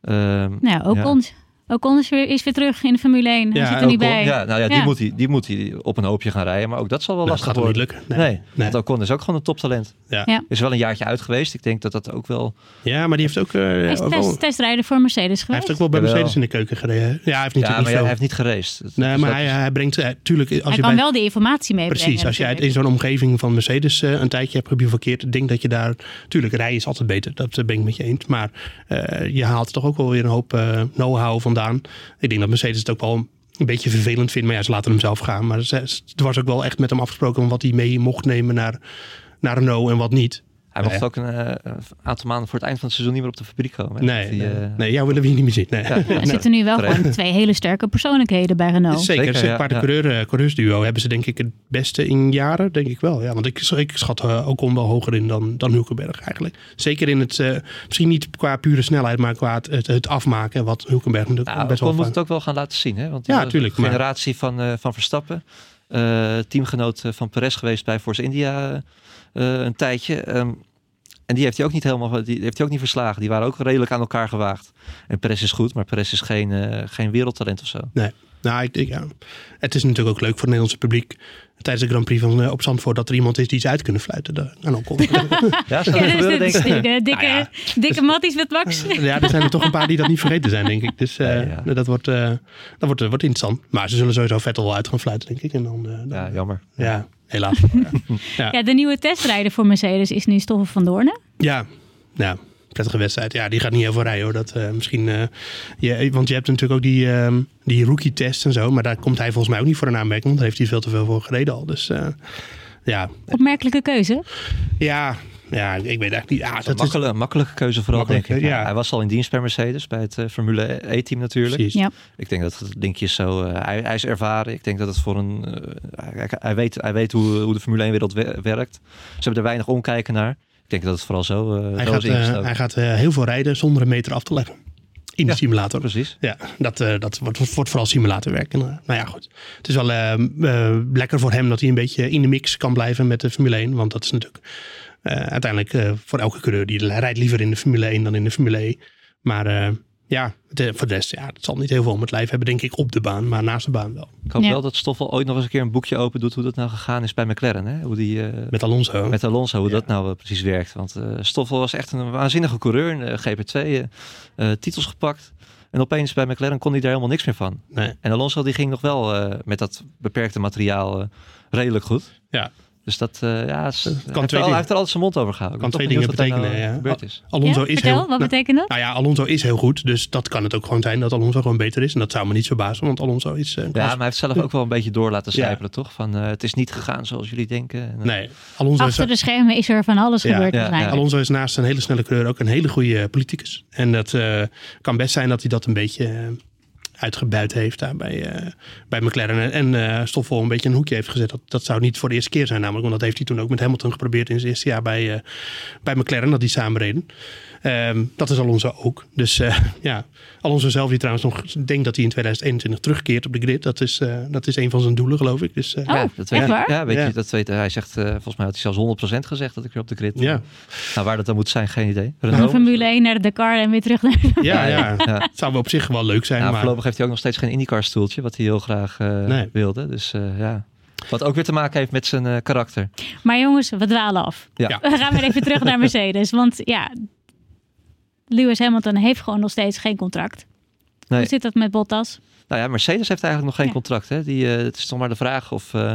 Ehm, Nou, ook ja. ons. Ook ons is weer, is weer terug in de Formule 1. Hij Ja, zit er niet Ocon, bij. Ja, nou ja, die, Ja. Moet hij, die moet hij op een hoopje gaan rijden. Maar ook dat zal wel Nou, dat lastig gaat niet worden. lukken. Nee. Nee, Nee. want Ocon is ook gewoon een toptalent. Ja. Ja. Is wel een jaartje uit geweest. Ik denk dat dat ook wel... Ja, maar die heeft ook, eh, Hij is ook wel- test, testrijder voor Mercedes hij geweest. heeft ook wel bij Jawel. Mercedes in de keuken gereden. Ja, hij heeft niet, Ja, maar niet hij heeft niet geraced. Dat- Nee, dus maar dat hij, hij brengt, eh, tuurlijk, als hij je kan bij, wel de informatie meebrengen. Precies, als je in zo'n omgeving van Mercedes eh, een tijdje hebt gebivakkeerd, denk dat je daar, tuurlijk, rijden is altijd beter, dat ben ik met je eens. Maar eh, je haalt toch ook wel weer een hoop eh, know-how vandaan. Ik denk dat Mercedes het ook wel een beetje vervelend vindt, maar ja, ze laten hem zelf gaan. Maar ze- het was ook wel echt met hem afgesproken wat hij mee mocht nemen naar, naar Renault en wat niet. Hij mocht ook een eh, een aantal maanden voor het eind van het seizoen niet meer op de fabriek komen. Nee, eh, nee, jou willen we hier niet meer zien. Nee. Ja. Er zitten nu wel gewoon twee hele sterke persoonlijkheden bij Renault. Zeker, Zeker, ja, qua de ja. coureur, eh, coureursduo hebben ze denk ik het beste in jaren, denk ik wel. Ja, want ik, ik schat eh, Ocon wel hoger in dan, dan Hulkenberg eigenlijk. Zeker in het, eh, misschien niet qua pure snelheid, maar qua het, het, het afmaken, wat Hulkenberg natuurlijk Nou, best wel Ocon moet vaak- het ook wel gaan laten zien. Hè? Want Ja, tuurlijk, maar- generatie van, eh, van Verstappen. eh, teamgenoot van Perez geweest bij Force India een tijdje. Ehm, en die heeft hij ook niet helemaal die heeft hij ook niet verslagen. Die waren ook redelijk aan elkaar gewaagd. En Perez is goed, maar Perez is geen, eh, geen wereldtalent of zo. Nou, ik, ik- ja. Het is natuurlijk ook leuk voor het Nederlandse publiek tijdens de Grand Prix van eh, op Zandvoort dat er iemand is die iets uit kunnen fluiten. Daar- En. Ja, zou Ja, dat dus gebeuren, denk is ik? dikke, dikke, Nou ja. dikke matties met Max. ja, er zijn er toch een paar die dat niet vergeten zijn, denk ik. Dus eh, Ja, ja. dat, wordt, eh, dat wordt, eh, wordt interessant. Maar ze zullen sowieso Vettel wel uit gaan fluiten, denk ik. En dan, eh, dan- Ja, jammer. ja, helaas. ja. Ja, de nieuwe testrijder voor Mercedes is nu Stoffel van Doornen. Ja, ja, prettige wedstrijd. Ja, die gaat niet heel veel rijden hoor. Dat, eh, misschien, eh, je, want je hebt natuurlijk ook die, ehm, die rookie-test en zo. Maar daar komt hij volgens mij ook niet voor een aanmerking. Want daar heeft hij veel te veel voor gereden al. Dus eh, ja, Opmerkelijke keuze. ja, ja, ik weet eigenlijk niet. Ah, Dat is makkelijke, makkelijke keuze vooral, Makkelijk, denk ik. ja. Hij was al in dienst bij Mercedes, bij het Formule E-team natuurlijk. precies. Ja. Ik denk dat het linkje zo... eh, hij, hij is ervaren. Ik denk dat het voor een... hij, hij weet, hij weet hoe, hoe de Formule 1-wereld werkt. Ze hebben er weinig omkijken naar. Ik denk dat het vooral zo uh, Hij gaat, eh, hij gaat eh, heel veel rijden zonder een meter af te leggen. In de Ja, simulator. Precies. Ja, dat, eh, dat wordt, wordt vooral simulatorwerk. En, eh, nou ja, goed. Het is wel eh, eh, lekker voor hem dat hij een beetje in de mix kan blijven met de Formule 1. Want dat is natuurlijk eh, uiteindelijk eh, voor elke coureur. Die rijdt liever in de Formule 1 dan in de Formule E. Maar eh, ja, het, eh, voor de rest, ja, het zal niet heel veel om het lijf hebben, denk ik, op de baan. Maar naast de baan wel. Ik hoop Ja. wel dat Stoffel ooit nog eens een keer een boekje open doet... hoe dat nou gegaan is bij McLaren. Hè? Hoe die, eh, Met Alonso. met Alonso, hoe Ja. dat nou eh, precies werkt. Want eh, Stoffel was echt een waanzinnige coureur. In de GP2 eh, eh, titels gepakt. En opeens bij McLaren kon hij daar helemaal niks meer van. Nee. En Alonso die ging nog wel eh, met dat beperkte materiaal redelijk goed. Ja. Dus dat, eh, ja, is- hij, heeft twee er al- hij dingen- heeft er altijd zijn mond over gehouden. Kan twee dingen daar betekenen, nou, ja. gebeurd is. Alonso Ja, is vertel, heel... wat betekent dat? Nou ja, Alonso is heel goed. Dus dat kan het ook gewoon zijn dat Alonso gewoon beter is. En dat zou me niet verbazen, want Alonso is... eh, een Ja, maar hij heeft zelf ook wel een beetje door laten Ja. sijpelen, toch? Van eh, het is niet gegaan zoals jullie denken. En, Nee, Alonso is, Achter de schermen is er van alles Ja, gebeurd. Alonso is naast een hele snelle coureur ook een hele goede politicus. En dat eh, kan best zijn dat hij dat een beetje uitgebuit heeft daar bij, eh, bij McLaren. En eh Stoffel een beetje een hoekje heeft gezet. Dat, dat zou niet voor de eerste keer zijn namelijk. Want dat heeft hij toen ook met Hamilton geprobeerd in zijn eerste jaar bij, eh, bij McLaren. Dat die samen reden. Ehm, dat is Alonso ook. Dus eh, ja, Alonso zelf die trouwens nog denkt dat hij in 2021 terugkeert op de grid. Dat is, eh, dat is een van zijn doelen geloof ik. Dus, eh, Oh, ja, dat weet waar? Ja, weet Ja. je, dat weet hij. zegt, eh, volgens mij had hij zelfs 100% gezegd dat ik weer op de grid. ja. Nou, waar dat dan moet zijn, geen idee. Van Renault? Formule 1 naar de Dakar en weer terug naar... Ja, ja. ja. Het zou wel op zich wel leuk zijn. Nou, maar voorlopig heeft hij ook nog steeds geen IndyCar stoeltje, wat hij heel graag eh, Nee. wilde. Dus eh, ja. Wat ook weer te maken heeft met zijn eh, karakter. Maar jongens, we dwalen af. Ja. Ja. We gaan weer even terug naar Mercedes. Want ja, Lewis Hamilton heeft gewoon nog steeds geen contract. Nee. Hoe zit dat met Bottas? Nou ja, Mercedes heeft eigenlijk nog geen Ja. contract. Hè? Die, eh, het is toch maar de vraag of, eh,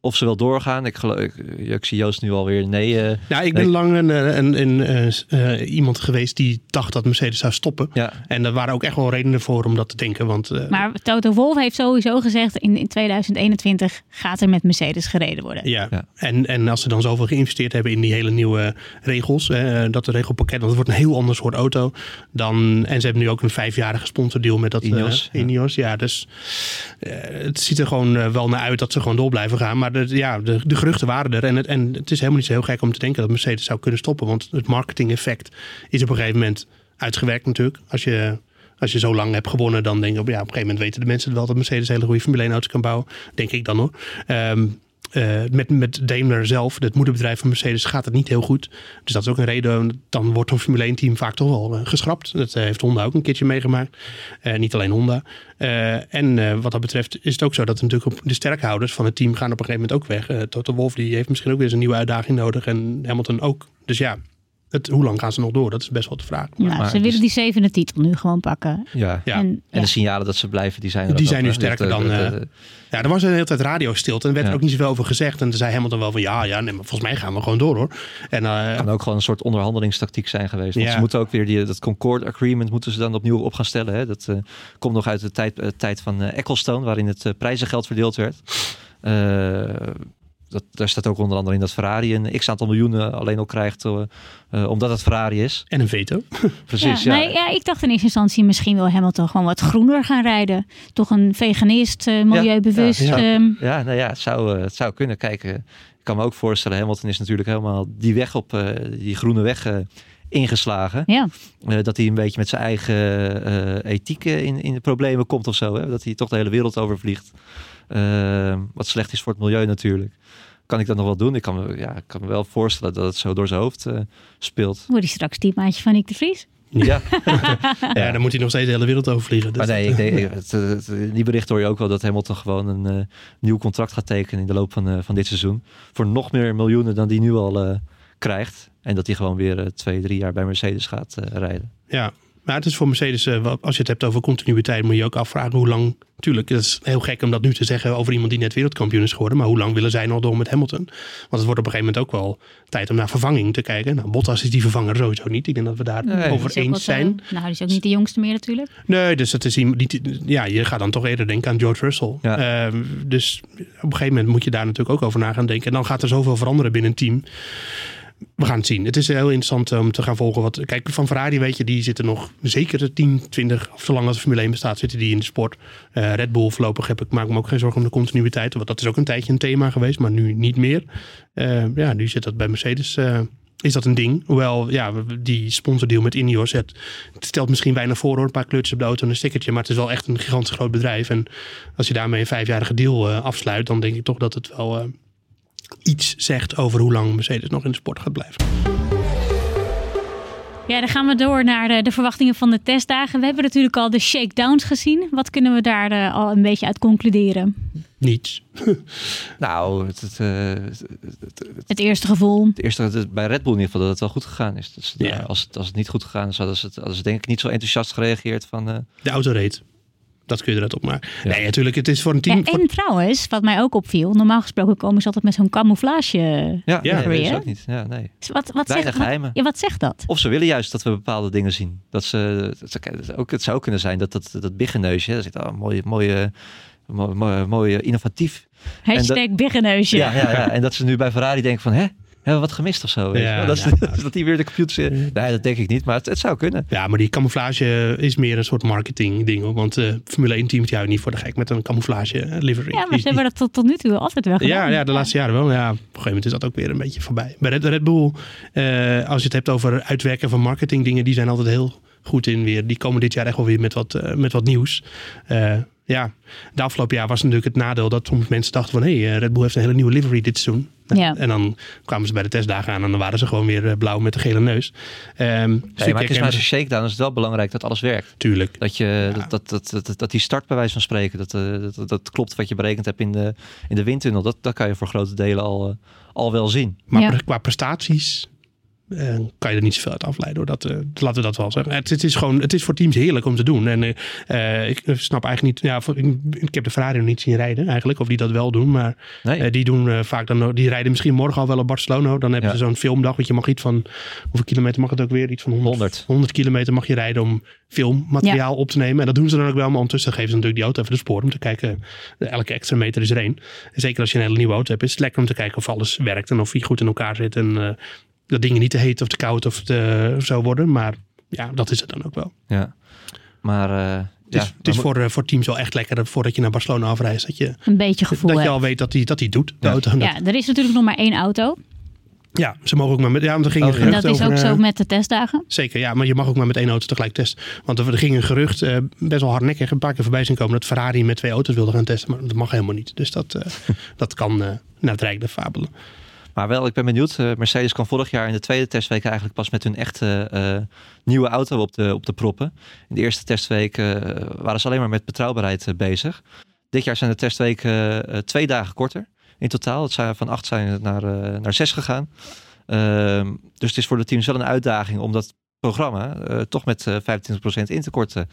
of ze wel doorgaan. Ik, geloof, ik, ik zie Joost nu alweer nee. eh, Ja, ik ben Nee. lang een, eh, een, een, eh, eh, iemand geweest die dacht dat Mercedes zou stoppen. ja, En er waren ook echt wel redenen voor om dat te denken. Want eh, Maar Toto Wolff heeft sowieso gezegd... in, in 2021 gaat er met Mercedes gereden worden. ja, Ja. En, en als ze dan zoveel geïnvesteerd hebben in die hele nieuwe regels, dat de regelpakket, dat wordt een heel ander soort auto. Dan, en ze hebben nu ook een vijfjarige sponsordeal met dat Ineos, ja. Ineos. Ja, dus eh, het ziet er gewoon wel naar uit dat ze gewoon door blijven gaan. Maar de, ja, de, de geruchten waren er. En het, en het is helemaal niet zo heel gek om te denken dat Mercedes zou kunnen stoppen. Want het marketing effect is op een gegeven moment uitgewerkt natuurlijk. Als je, als je zo lang hebt gewonnen, dan denk je op, ja, op een gegeven moment weten de mensen wel dat Mercedes hele goede Formule 1 auto's kan bouwen. Denk ik dan hoor. Ehm, eh, met, met Daimler zelf, het moederbedrijf van Mercedes, gaat het niet heel goed. Dus dat is ook een reden. Dan wordt een Formule 1 team vaak toch wel eh, geschrapt. Dat eh, heeft Honda ook een keertje meegemaakt. Niet alleen Honda. En wat dat betreft is het ook zo dat natuurlijk de sterkhouders van het team gaan op een gegeven moment ook weg. Eh Toto Wolff die heeft misschien ook weer eens een nieuwe uitdaging nodig. En Hamilton ook. Dus ja, het, hoe lang gaan ze nog door? Dat is best wel de vraag. Maar Nou, maar ze het willen is- die zevende titel nu gewoon pakken. Ja. Ja. En, En ja. de signalen dat ze blijven, die zijn er Die ook zijn nu sterker Dat, dan, eh, eh, eh, Ja, er was een hele tijd radiostilte en er werd Ja. er ook niet zoveel over gezegd. En toen zei Hamilton wel van ja, ja, nee, maar volgens mij gaan we gewoon door hoor. En eh, kan ook gewoon een soort onderhandelingstactiek zijn geweest. Want Ja. ze moeten ook weer die, dat Concord Agreement moeten ze dan opnieuw op gaan stellen. Hè? Dat eh, komt nog uit de tijd, eh, tijd van eh, Ecclestone, waarin het eh, prijzengeld verdeeld werd. Dat, daar staat ook onder andere in dat Ferrari een x aantal miljoenen alleen al krijgt eh, eh, omdat het Ferrari is. en een veto. Precies, ja, ja. nee, ja, ik dacht in eerste instantie misschien wil Hamilton gewoon wat groener gaan rijden. Toch een veganist, eh, milieubewust. Ja, ja. ehm, Ja, nou ja, het zou, het zou kunnen. Kijk, eh, ik kan me ook voorstellen, Hamilton is natuurlijk helemaal die weg op, die groene weg eh, ingeslagen. ja. Eh, dat hij een beetje met zijn eigen eh, ethiek in, in de problemen komt of zo. Hè? Dat hij toch de hele wereld overvliegt. Eh, wat slecht is voor het milieu natuurlijk. Kan ik dat nog wel doen? Ik kan me, ja, ik kan me wel voorstellen dat het zo door zijn hoofd eh, speelt. Wordt hij straks teammaatje van Nick de Vries? Ja, Ja, dan moet hij nog steeds de hele wereld overvliegen. Dus maar nee, ik denk, het, het- in die bericht hoor je ook wel dat Hamilton gewoon een eh, nieuw contract gaat tekenen in de loop van, eh, van dit seizoen. Voor nog meer miljoenen dan die nu al eh, krijgt. En dat hij gewoon weer twee, drie jaar bij Mercedes gaat eh, rijden. Ja, maar het is voor Mercedes, eh, als je het hebt over continuïteit, moet je ook afvragen hoe lang. Tuurlijk, het is heel gek om dat nu te zeggen over iemand die net wereldkampioen is geworden. Maar hoe lang willen zij nog door met Hamilton? Want het wordt op een gegeven moment ook wel tijd om naar vervanging te kijken. Nou, Bottas is die vervanger sowieso niet. Ik denk dat we daar Nee. over eens wat, zijn. nou, die is ook niet de jongste meer natuurlijk. Nee, dus het is iemand die. Ja, je gaat dan toch eerder denken aan George Russell. Ja. Ehm, dus op een gegeven moment moet je daar natuurlijk ook over na gaan denken. En dan gaat er zoveel veranderen binnen een team. We gaan het zien. Het is heel interessant om te gaan volgen. Wat, kijk, van Ferrari weet je, die zitten nog zeker 10, 20, of zolang als de Formule 1 bestaat, zitten die in de sport. Eh, Red Bull voorlopig heb ik, maak me ook geen zorgen om de continuïteit. Want dat is ook een tijdje een thema geweest, maar nu niet meer. Eh, ja, nu zit dat bij Mercedes. eh, is dat een ding? Hoewel, ja, die sponsordeal met Ineos, het, stelt misschien weinig voor hoor. Een paar kleurtjes op de auto en een stickertje. Maar het is wel echt een gigantisch groot bedrijf. En als je daarmee een vijfjarige deal eh, afsluit, dan denk ik toch dat het wel eh, iets zegt over hoe lang Mercedes nog in de sport gaat blijven. Ja, dan gaan we door naar de, de verwachtingen van de testdagen. We hebben natuurlijk al de shakedowns gezien. Wat kunnen we daar eh, al een beetje uit concluderen? Niets. Nou, het, het, eh, het, het- Het eerste gevoel. het eerste het- bij Red Bull in ieder geval dat het wel goed gegaan is. Dus, Ja. nou, als, het, als het niet goed gegaan is, hadden ze, het, hadden ze denk ik niet zo enthousiast gereageerd van... eh, De auto reed. Dat kun je eruit op maar. Ja. Nee, natuurlijk, het is voor een team. Ja, voor- en trouwens, wat mij ook opviel. Normaal gesproken komen ze altijd met zo'n camouflage. ja, Ja. nee, dat is ook niet. Ja, nee. Wat, wat, Weinig zegt, wat, geheimen. ja, wat zegt dat? Of ze willen juist dat we bepaalde dingen zien. Dat ze, dat ze- ook, het zou kunnen zijn dat dat, dat biggenneusje, daar zit al mooie, mooie, mooie, mooie, mooie innovatief. Hashtag biggeneusje. Ja, ja, ja. En dat ze nu bij Ferrari denken van, hè, hebben we wat gemist of zo? weet Ja, dat, ja. is- dat die weer de computer... Nee, dat denk ik niet, maar het, het zou kunnen. Ja, maar die camouflage is meer een soort marketing ding. hoor. Want eh Formule 1 teams jou niet voor de gek met een camouflage eh, livery. Ja, maar ze hebben dat tot, tot nu toe altijd wel gedaan. Ja, ja, de laatste jaren wel. Ja, op een gegeven moment is dat ook weer een beetje voorbij. Bij Red, Red Bull, eh, als je het hebt over uitwerken van marketing dingen, die zijn altijd heel goed in weer. Die komen dit jaar echt wel weer met wat, eh, met wat nieuws. Ja, de afgelopen jaar was natuurlijk het nadeel dat soms mensen dachten van... hé, hey, eh, Red Bull heeft een hele nieuwe livery dit seizoen. Nou, Ja. En dan kwamen ze bij de testdagen aan en dan waren ze gewoon weer eh, blauw met de gele neus. Ehm Nee, maar het is maar shakedown is het wel belangrijk dat alles werkt. Tuurlijk. Dat, je, Ja. dat, dat, dat, dat, dat die start bij wijze van spreken, dat, eh, dat, dat klopt wat je berekend hebt in de, in de windtunnel. Dat, dat kan je voor grote delen al, al wel zien. Maar Ja. qua prestaties eh, kan je er niet zoveel uit afleiden. Hoor. Dat, eh, laten we dat wel zeggen. Het, het is gewoon, het is voor teams heerlijk om te doen. En eh, eh, ik snap eigenlijk niet. Ja, voor- ik, ik heb de Ferrari nog niet zien rijden eigenlijk. Of die dat wel doen. Maar Nee, eh, die doen eh, vaak dan. Die rijden misschien morgen al wel op Barcelona. Dan hebben Ja. ze zo'n filmdag. Want je mag iets van. Hoeveel kilometer mag het ook weer? Iets van 100, 100. 100 kilometer mag je rijden om filmmateriaal op te nemen. En dat doen ze dan ook wel. Maar ondertussen geven ze natuurlijk die auto even de spoor. Om te kijken. Elke extra meter is er één. En zeker als je een hele nieuwe auto hebt. Is het lekker om te kijken of alles werkt. En of die goed in elkaar zit. En eh, dat dingen niet te heet of te koud of, te, of zo worden. Maar ja, dat is het dan ook wel. ja. Maar eh, Het ja, is, het is voor, eh, voor teams wel echt lekker dat voordat je naar Barcelona afreist. Dat je, Een beetje gevoel dat je al weet dat hij dat die doet. De Ja. auto. Ja, er is natuurlijk nog maar één auto. Ja, ze mogen ook maar met. Ja, want er ging Oh, een. En dat is ook eh, zo met de testdagen. Zeker, ja, maar je mag ook maar met één auto tegelijk testen. Want er, er ging een gerucht, eh, best wel hardnekkig, een paar keer voorbij zien komen dat Ferrari met twee auto's wilde gaan testen. Maar dat mag helemaal niet. Dus dat, eh, dat kan eh naar het Rijk de Fabelen. Maar wel, ik ben benieuwd. Eh, Mercedes kwam vorig jaar in de tweede testweek eigenlijk pas met hun echte eh, nieuwe auto op de, op de proppen. In de eerste testweek eh, waren ze alleen maar met betrouwbaarheid bezig. Dit jaar zijn de testweken twee dagen korter in totaal. Het zijn van acht zijn naar, naar zes gegaan. Ehm, dus het is voor de teams wel een uitdaging om dat programma toch met eh 25% in te korten.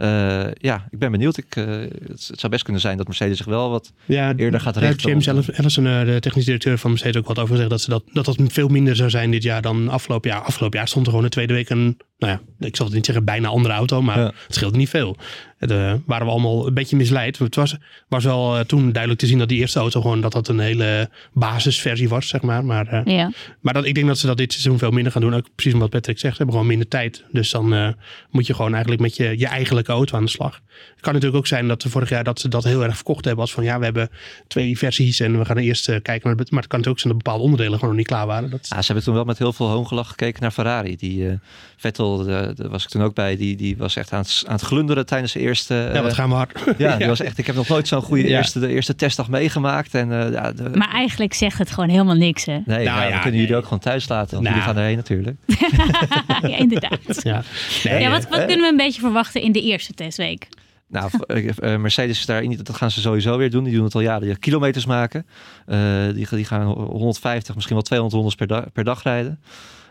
Eh, ja, ik ben benieuwd. Ik, eh, het, het zou best kunnen zijn dat Mercedes zich wel wat Ja, eerder gaat richten. James op- Ellison, eh, de technisch directeur van Mercedes, ook wat over gezegd. Dat, ze dat, dat dat veel minder zou zijn dit jaar dan afgelopen jaar. Afgelopen jaar stond er gewoon de tweede week een, nou ja, ik zal het niet zeggen bijna andere auto, maar Ja. het scheelde niet veel. De, waren we allemaal een beetje misleid. Het was, was wel eh, toen duidelijk te zien dat die eerste auto gewoon dat dat een hele basisversie was, zeg maar. Maar, eh, Ja. maar dat, ik denk dat ze dat dit seizoen veel minder gaan doen. Ook precies wat Patrick zegt, ze hebben gewoon minder tijd. Dus dan eh, moet je gewoon eigenlijk met je, je eigenlijke auto aan de slag. Het kan natuurlijk ook zijn dat ze vorig jaar dat ze dat heel erg verkocht hebben. Als van ja, we hebben twee versies en we gaan eerst eh, kijken naar het. Maar het kan natuurlijk ook zijn dat bepaalde onderdelen gewoon nog niet klaar waren. Dat, Ja, ze hebben toen wel met heel veel hoongelach gekeken naar Ferrari. Die eh, Vettel, de- daar was ik toen ook bij, die, die was echt aan het, aan het glunderen tijdens de eerste. ja, eh, wat gaan we hard. ja, die was echt. Ik heb nog nooit zo'n goede Ja. eerste, de eerste testdag meegemaakt. En, eh, ja, de- Maar eigenlijk zegt het gewoon helemaal niks, hè? nee, Nou ja, we ja, kunnen nee. jullie ook gewoon thuis laten. Want Nou. jullie gaan erheen natuurlijk. ja, inderdaad. Ja, nee, Ja, wat, eh, wat kunnen we een beetje verwachten in de eerste testweek? Nou, eh, eh, Mercedes is daar niet. Dat gaan ze sowieso weer doen. Die doen het al jaren. Die kilometers maken. Eh, die, die gaan 150, misschien wel 200 rondes per, dag per dag rijden.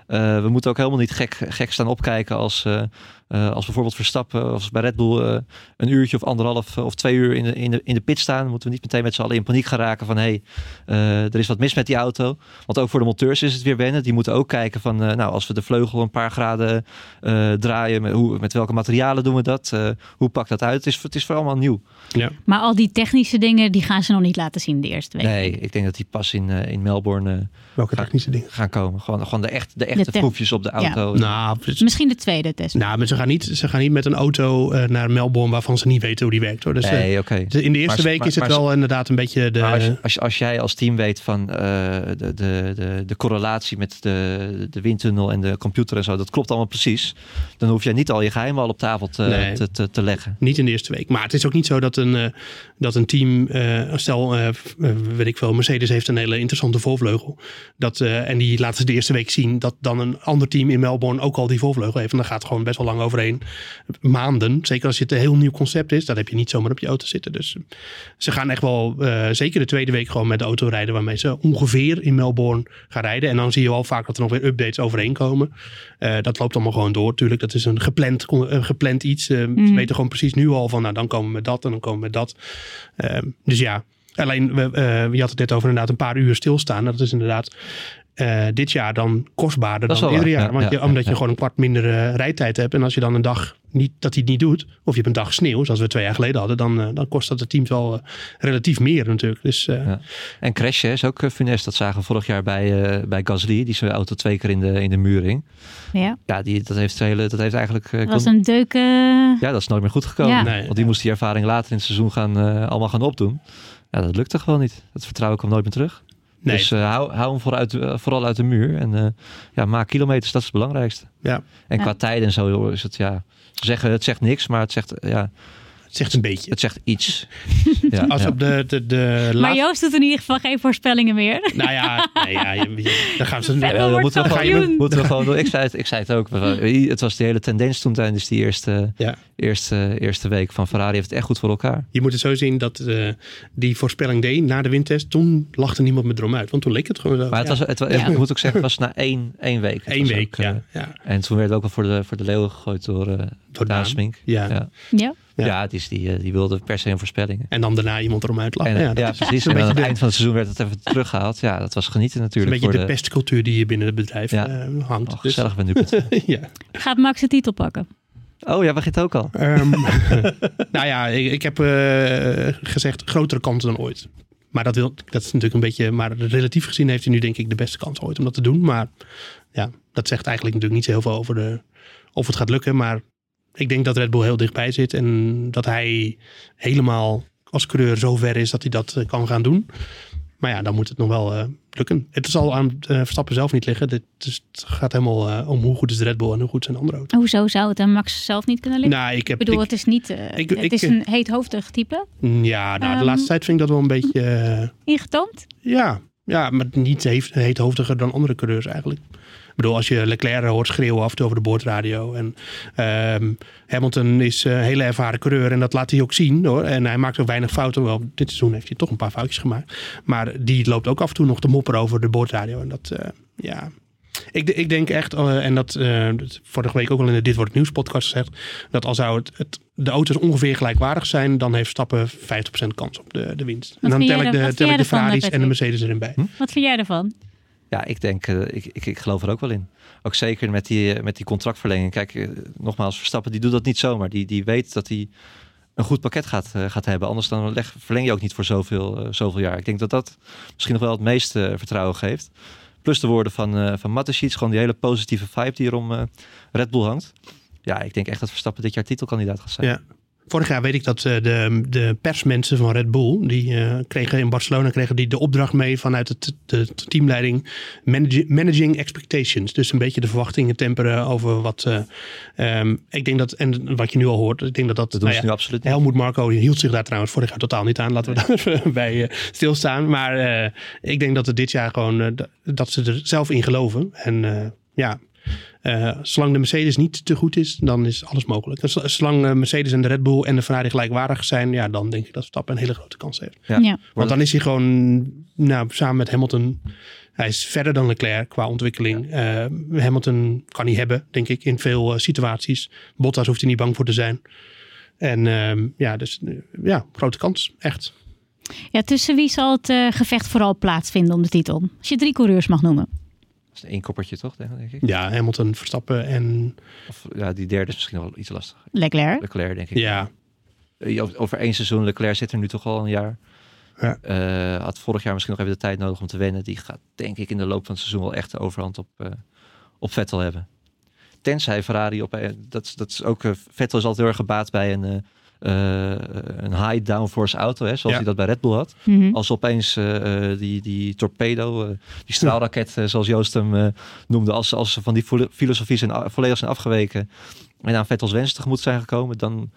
Eh, we moeten ook helemaal niet gek, gek staan opkijken als, eh, eh, als bijvoorbeeld Verstappen of bij Red Bull eh, een uurtje of anderhalf eh, of twee uur in de, in de, in de pit staan. Moeten we niet meteen met z'n allen in paniek gaan raken van hé, hey, eh, er is wat mis met die auto. Want ook voor de monteurs is het weer wennen. Die moeten ook kijken van eh, nou, als we de vleugel een paar graden eh, draaien, met, hoe, met welke materialen doen we dat? Eh, hoe pakt dat uit? Het is, het is voor allemaal nieuw. ja. Maar al die technische dingen, die gaan ze nog niet laten zien de eerste week. Nee, ik denk dat die pas in, eh, in Melbourne eh, Welke technische dingen? gaan komen. Gewoon, gewoon de, echt, de echte te- proefjes op de Ja. auto. Nou, Misschien de tweede test. nou, maar ze gaan, niet, ze gaan niet met een auto eh, naar Melbourne waarvan ze niet weten hoe die werkt. Hoor. Dus, eh, nee, oké. in de eerste Maar- week maar- is het maar- wel inderdaad een beetje de... Als, als, als jij als team weet van eh, de, de, de, de correlatie met de, de windtunnel en de computer en zo, dat klopt allemaal precies. Dan hoef jij niet al je geheimen al op tafel te, Nee. te, te, te leggen. Niet in de eerste week. Maar het is ook niet zo dat een, eh, dat een team, eh, stel, eh, eh, weet ik veel, Mercedes heeft een hele interessante voorvleugel. Dat, eh, en die laten ze de eerste week zien dat dan een ander team in Melbourne ook al die voorvleugel heeft. En dan gaat het gewoon best wel lang overheen. Maanden. Zeker als het een heel nieuw concept is. Dat heb je niet zomaar op je auto zitten. Dus ze gaan echt wel, eh, zeker de tweede week, gewoon met de auto rijden waarmee ze ongeveer in Melbourne gaan rijden. En dan zie je wel vaak dat er nog weer updates overheen komen. Eh, dat loopt allemaal gewoon door. Natuurlijk, dat is een gepland, een gepland iets. Eh, Ze Mhm. weten gewoon precies nu al van, nou dan komen we met dat en dan komen we met dat. Ehm, dus ja, alleen, we, je had het net over inderdaad een paar uur stilstaan. Dat is inderdaad eh, dit jaar dan kostbaarder Dat dan ieder jaar. ja, Want ja, je, omdat ja, je gewoon een kwart minder eh, rijtijd hebt. En als je dan een dag niet, dat hij het niet doet, of je hebt een dag sneeuw, zoals we twee jaar geleden hadden, dan, eh, dan kost dat de teams wel relatief meer natuurlijk. Dus eh, Ja. En crashen is ook funest. Dat zagen we vorig jaar bij, eh, bij Gasly. Die zijn auto twee keer in de, in de muur ging. Ja. Ja, die, dat, heeft hele, dat heeft eigenlijk... Dat was kon- een deuk. Ja, dat is nooit meer goed gekomen. Ja. Nee. Want die moest die ervaring later in het seizoen gaan, eh, allemaal gaan opdoen. Ja, dat lukte gewoon niet. Dat vertrouwen kwam nooit meer terug. Nee, Dus eh, hou, hou hem vooruit, eh, vooral uit de muur. En eh, ja, maak kilometers, dat is het belangrijkste. ja, En Ja. qua tijden en zo is het, ja... ze Zeggen, het zegt niks, maar het zegt, ja, het zegt een beetje. het zegt iets. ja, Als ja. op de, de, de Maar. Joost doet in ieder geval geen voorspellingen meer. Nou ja, nee, ja je, je- dan gaan ze... Ja, moeten we, gewoon, moeten we gewoon doen. Ik zei, het, ik zei het ook. Het was de hele tendens toen tijdens die eerste, Ja. eerste, eerste week van Ferrari. heeft het echt goed voor elkaar. Je moet het zo zien dat eh, die voorspelling deed na de windtest. Toen lachte niemand met erom uit. Want toen leek het gewoon zo. Maar het ja. was, het, was- moet ook zeggen, het was na één, één week. Eén week, ook, eh, ja. ja. En toen werd het ook wel voor de, voor de leeuwen gegooid door, uh, Door Daan Daan. Smink. Ja. Ja. Ja. Ja. Ja, het is die, eh, die wilde per se een voorspelling. En dan daarna iemand erom uitlachen. En, ja, ja, dat is precies. een En aan beetje het de, eind van het seizoen werd het even teruggehaald. Ja, dat was genieten een natuurlijk. beetje voor de pestcultuur die binnen het bedrijf Ja. eh, hangt. Oh, Dus- gezellig bij nu. ja. Gaat Max de titel pakken? Oh ja, begint ook al. Ehm, nou ja, ik, ik heb eh, gezegd grotere kans dan ooit. Maar dat, wil, dat is natuurlijk een beetje... Maar relatief gezien heeft hij nu denk ik de beste kans ooit om dat te doen. Maar ja, dat zegt eigenlijk natuurlijk niet zo heel veel over de, of het gaat lukken. Maar ik denk dat Red Bull heel dichtbij zit. En dat hij helemaal als coureur zo ver is dat hij dat eh, kan gaan doen. maar ja, dan moet het nog wel eh, lukken. Het zal aan eh, Verstappen zelf niet liggen. Dit, dus het gaat helemaal om hoe goed is de Red Bull en hoe goed zijn de andere auto's. Hoezo zou het aan Max zelf niet kunnen liggen? Nou, ik heb, ik bedoel, ik- het is niet. ik- het is een heethoofdig type. ja, nou, de Ehm, laatste tijd vind ik dat wel een beetje... Ingetoomd. Ja, ja maar niet heet, heethoofdiger dan andere coureurs eigenlijk. Ik bedoel, als je Leclerc hoort schreeuwen af en toe over de boordradio. En ehm, Hamilton is eh, een hele ervaren coureur en dat laat hij ook zien. Hoor. En hij maakt ook weinig fouten. Wel, dit seizoen heeft hij toch een paar foutjes gemaakt. Maar die loopt ook af en toe nog te mopperen over de boordradio. En dat, eh, ja... Ik, ik denk echt, eh, en dat vorige week ook al in de Dit Wordt Nieuws podcast gezegd, dat al zou het, het, de auto's ongeveer gelijkwaardig zijn, dan heeft Stappen 50% kans op de, de winst. en dan tel ik de, tel ik de Ferraris en de? Mercedes erin bij. Wat vind jij ervan? Ja, ik denk, eh, ik, ik, ik geloof er ook wel in. Ook zeker met die, eh, met die contractverlenging. Kijk, eh, nogmaals, Verstappen die doet dat niet zomaar. Die, die weet dat hij een goed pakket gaat, gaat hebben. Anders dan leg, verleng je ook niet voor zoveel, zoveel jaar. Ik denk dat dat misschien nog wel het meeste vertrouwen geeft. Plus de woorden van, eh van Mateschitz, gewoon die hele positieve vibe die er om Red Bull hangt. Ja, ik denk echt dat Verstappen dit jaar titelkandidaat gaat zijn. Ja. Vorig jaar weet ik dat eh, de, de persmensen van Red Bull, die eh, kregen in Barcelona kregen die de opdracht mee vanuit het, de, teamleiding managing, managing expectations. Dus een beetje de verwachtingen temperen over wat. eh, ehm, ik denk dat, en wat je nu al hoort, ik denk dat dat. Dat doen nou ja, nu absoluut niet. Helmoet Marco hield zich daar trouwens vorig jaar totaal niet aan. Laten we daar even bij stilstaan. Maar ik denk dat het dit jaar gewoon, dat- ze er zelf in geloven. En ja, eh, zolang de Mercedes niet te goed is, dan is alles mogelijk. Zo- zolang eh, Mercedes en de Red Bull en de Ferrari gelijkwaardig zijn, ja, dan denk ik dat Verstappen een hele grote kans heeft. Ja. Ja. Want dan is hij gewoon, nou, samen met Hamilton, hij is verder dan Leclerc qua ontwikkeling. Eh, Hamilton kan hij hebben, denk ik, in veel situaties. Bottas hoeft hij niet bang voor te zijn. En ehm, ja, dus ja, grote kans, echt. Ja, tussen wie zal het eh, gevecht vooral plaatsvinden om de titel? Als je drie coureurs mag noemen. Dat is één koppertje toch, denk ik. Ja, Hamilton, Verstappen en Of ja, die derde is misschien wel iets lastiger. Leclerc. Leclerc, denk ik. ja, Eh, Over één seizoen, Leclerc zit er nu toch al een jaar. Ja. Eh, had vorig jaar misschien nog even de tijd nodig om te wennen. Die gaat denk ik in de loop van het seizoen wel echt de overhand op, eh, op Vettel hebben. Tenzij Ferrari op... Dat, dat is ook, Vettel is altijd heel erg gebaat bij een, eh, een high downforce auto. Hè, zoals Ja. hij dat bij Red Bull had. Mhm. Als opeens eh, eh, die, die torpedo, eh, die straalraket, zoals Joost hem eh, noemde, als, als ze van die filo- filosofie zijn, volledig zijn afgeweken en aan Vettels wensen tegemoet zijn gekomen, dan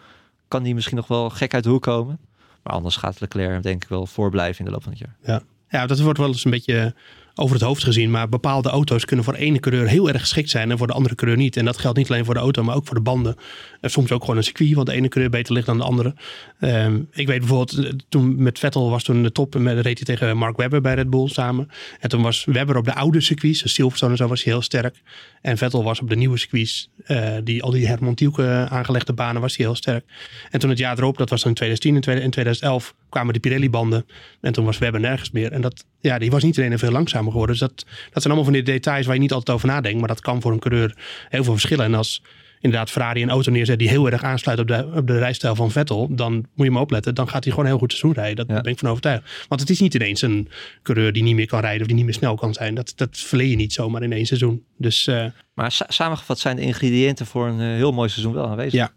kan die misschien nog wel gek uit de hoek komen. Maar anders gaat Leclerc denk ik wel voorblijven in de loop van het jaar. ja, dat wordt wel eens een beetje over het hoofd gezien. Maar bepaalde auto's kunnen voor ene coureur heel erg geschikt zijn en voor de andere coureur niet. En dat geldt niet alleen voor de auto, maar ook voor de banden. En soms ook gewoon een circuit, want de ene coureur beter ligt dan de andere. Ehm, ik weet bijvoorbeeld, eh, toen met Vettel was toen de top en reed hij tegen Mark Webber bij Red Bull samen. En toen was Webber op de oude circuits, de Silverstone en zo, was hij heel sterk. En Vettel was op de nieuwe circuits, eh, die, al die Herman Tielke aangelegde banen, was hij heel sterk. En toen het jaar erop, dat was in 2010 en tweede- in 2011, kwamen de Pirelli-banden. En toen was Webber nergens meer. En dat, ja, die was niet alleen veel langzamer geworden. Dus dat, dat zijn allemaal van die details waar je niet altijd over nadenkt. Maar dat kan voor een coureur heel veel verschillen. En als inderdaad Ferrari een auto neerzet die heel erg aansluit op de, op de rijstijl van Vettel, dan moet je maar opletten. Dan gaat hij gewoon heel goed seizoen rijden. Dat, Ja. Ben ik van overtuigd. Want het is niet ineens een coureur die niet meer kan rijden of die niet meer snel kan zijn. Dat, dat verleer je niet zomaar in één seizoen. Dus eh, Maar sa- samengevat zijn de ingrediënten voor een eh, heel mooi seizoen wel aanwezig. Ja.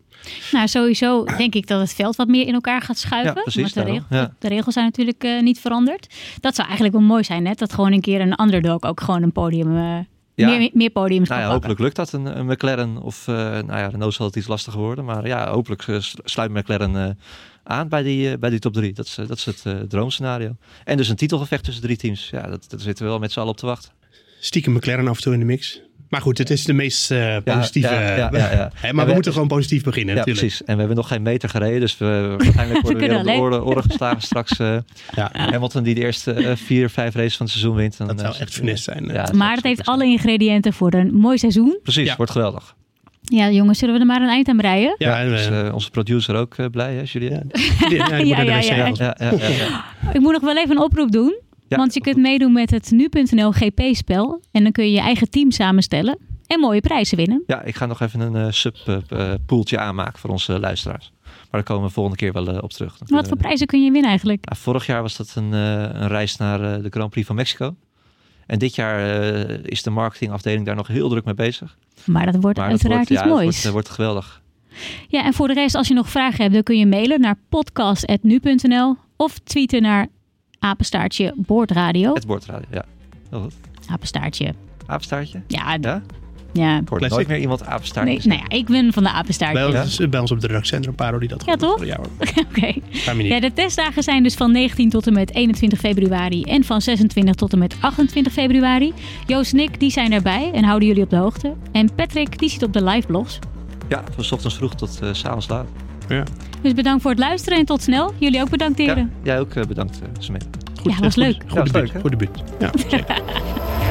Nou, sowieso denk ik dat het veld wat meer in elkaar gaat schuiven. Ja, precies, want de, daarom. regel- Ja. de regels zijn natuurlijk eh, niet veranderd. Dat zou eigenlijk wel mooi zijn, net dat gewoon een keer een underdog ook gewoon een podium, eh, Ja. meer, meer podiums Nou kan ja, hopelijk lukt dat. Een, een McLaren of, eh nou ja, Renault zal het iets lastiger worden. Maar ja, hopelijk sl- sluit McLaren eh, aan bij die, bij die top drie. Dat is, dat is het eh, droomscenario. En dus een titelgevecht tussen drie teams. Ja, dat, dat zitten we wel met z'n allen op te wachten. stiekem McLaren af en toe in de mix. Maar goed, het is de meest eh, positieve. ja, ja, ja, ja. Hè, En maar we, we- moeten gewoon positief beginnen Ja, natuurlijk. precies. En we hebben nog geen meter gereden. Dus we, waarschijnlijk worden we weer op de oren, oren geslagen straks. eh, Ja, Hamilton die de eerste eh, vier, vijf races van het seizoen wint. Dan, dat zou eh, echt finesse zijn. maar het heeft alle ingrediënten voor een mooi seizoen. Precies, Ja. wordt geweldig. Ja, jongens, zullen we er maar een eind aan breien? Ja, en, Dus, eh, eh, onze producer ook eh, blij, hè, Julien? ja, ja, ja. Ik moet nog wel even een oproep doen. Ja. Want je kunt meedoen met het nu.nl GP-spel. En dan kun je je eigen team samenstellen. En mooie prijzen winnen. Ja, ik ga nog even een eh sub-poeltje aanmaken voor onze luisteraars. Maar daar komen we volgende keer wel eh, op terug. Dan Wat voor prijzen kun je winnen eigenlijk? Ja, vorig jaar was dat een, eh, een reis naar eh, de Grand Prix van Mexico. En dit jaar eh, is de marketingafdeling daar nog heel druk mee bezig. Maar dat wordt Maar dat uiteraard wordt, ja, iets dat moois. wordt, eh, wordt geweldig. Ja, en voor de rest, als je nog vragen hebt, dan kun je mailen naar podcast.nu.nl of tweeten naar apenstaartje boordradio. Het boordradio, ja. Heel goed. Apenstaartje. Apenstaartje? Ja, Ja? ja. Ik hoor Classic. nooit meer iemand apenstaartje Nee, nou ja, ik ben van de Bij apenstaartje. ons, bij ons op de redactie zijn een paar hoor, die dat Ja, toch? Ja, hoor. Oké. Ja, de testdagen zijn dus van 19 tot en met 21 februari en van 26 tot en met 28 februari. Joost en ik, die zijn erbij en houden jullie op de hoogte. En Patrick, die zit op de live blogs. Ja, van 's ochtends vroeg tot eh, 's s'avonds laat. Ja. Dus bedankt voor het luisteren en tot snel. Jullie ook bedankt, Ja, heren. jij ook eh, bedankt, uh, Samantha. Goed, Ja, was goed, leuk. Goed Ja, was leuk? Goed debuut. Ja, zeker.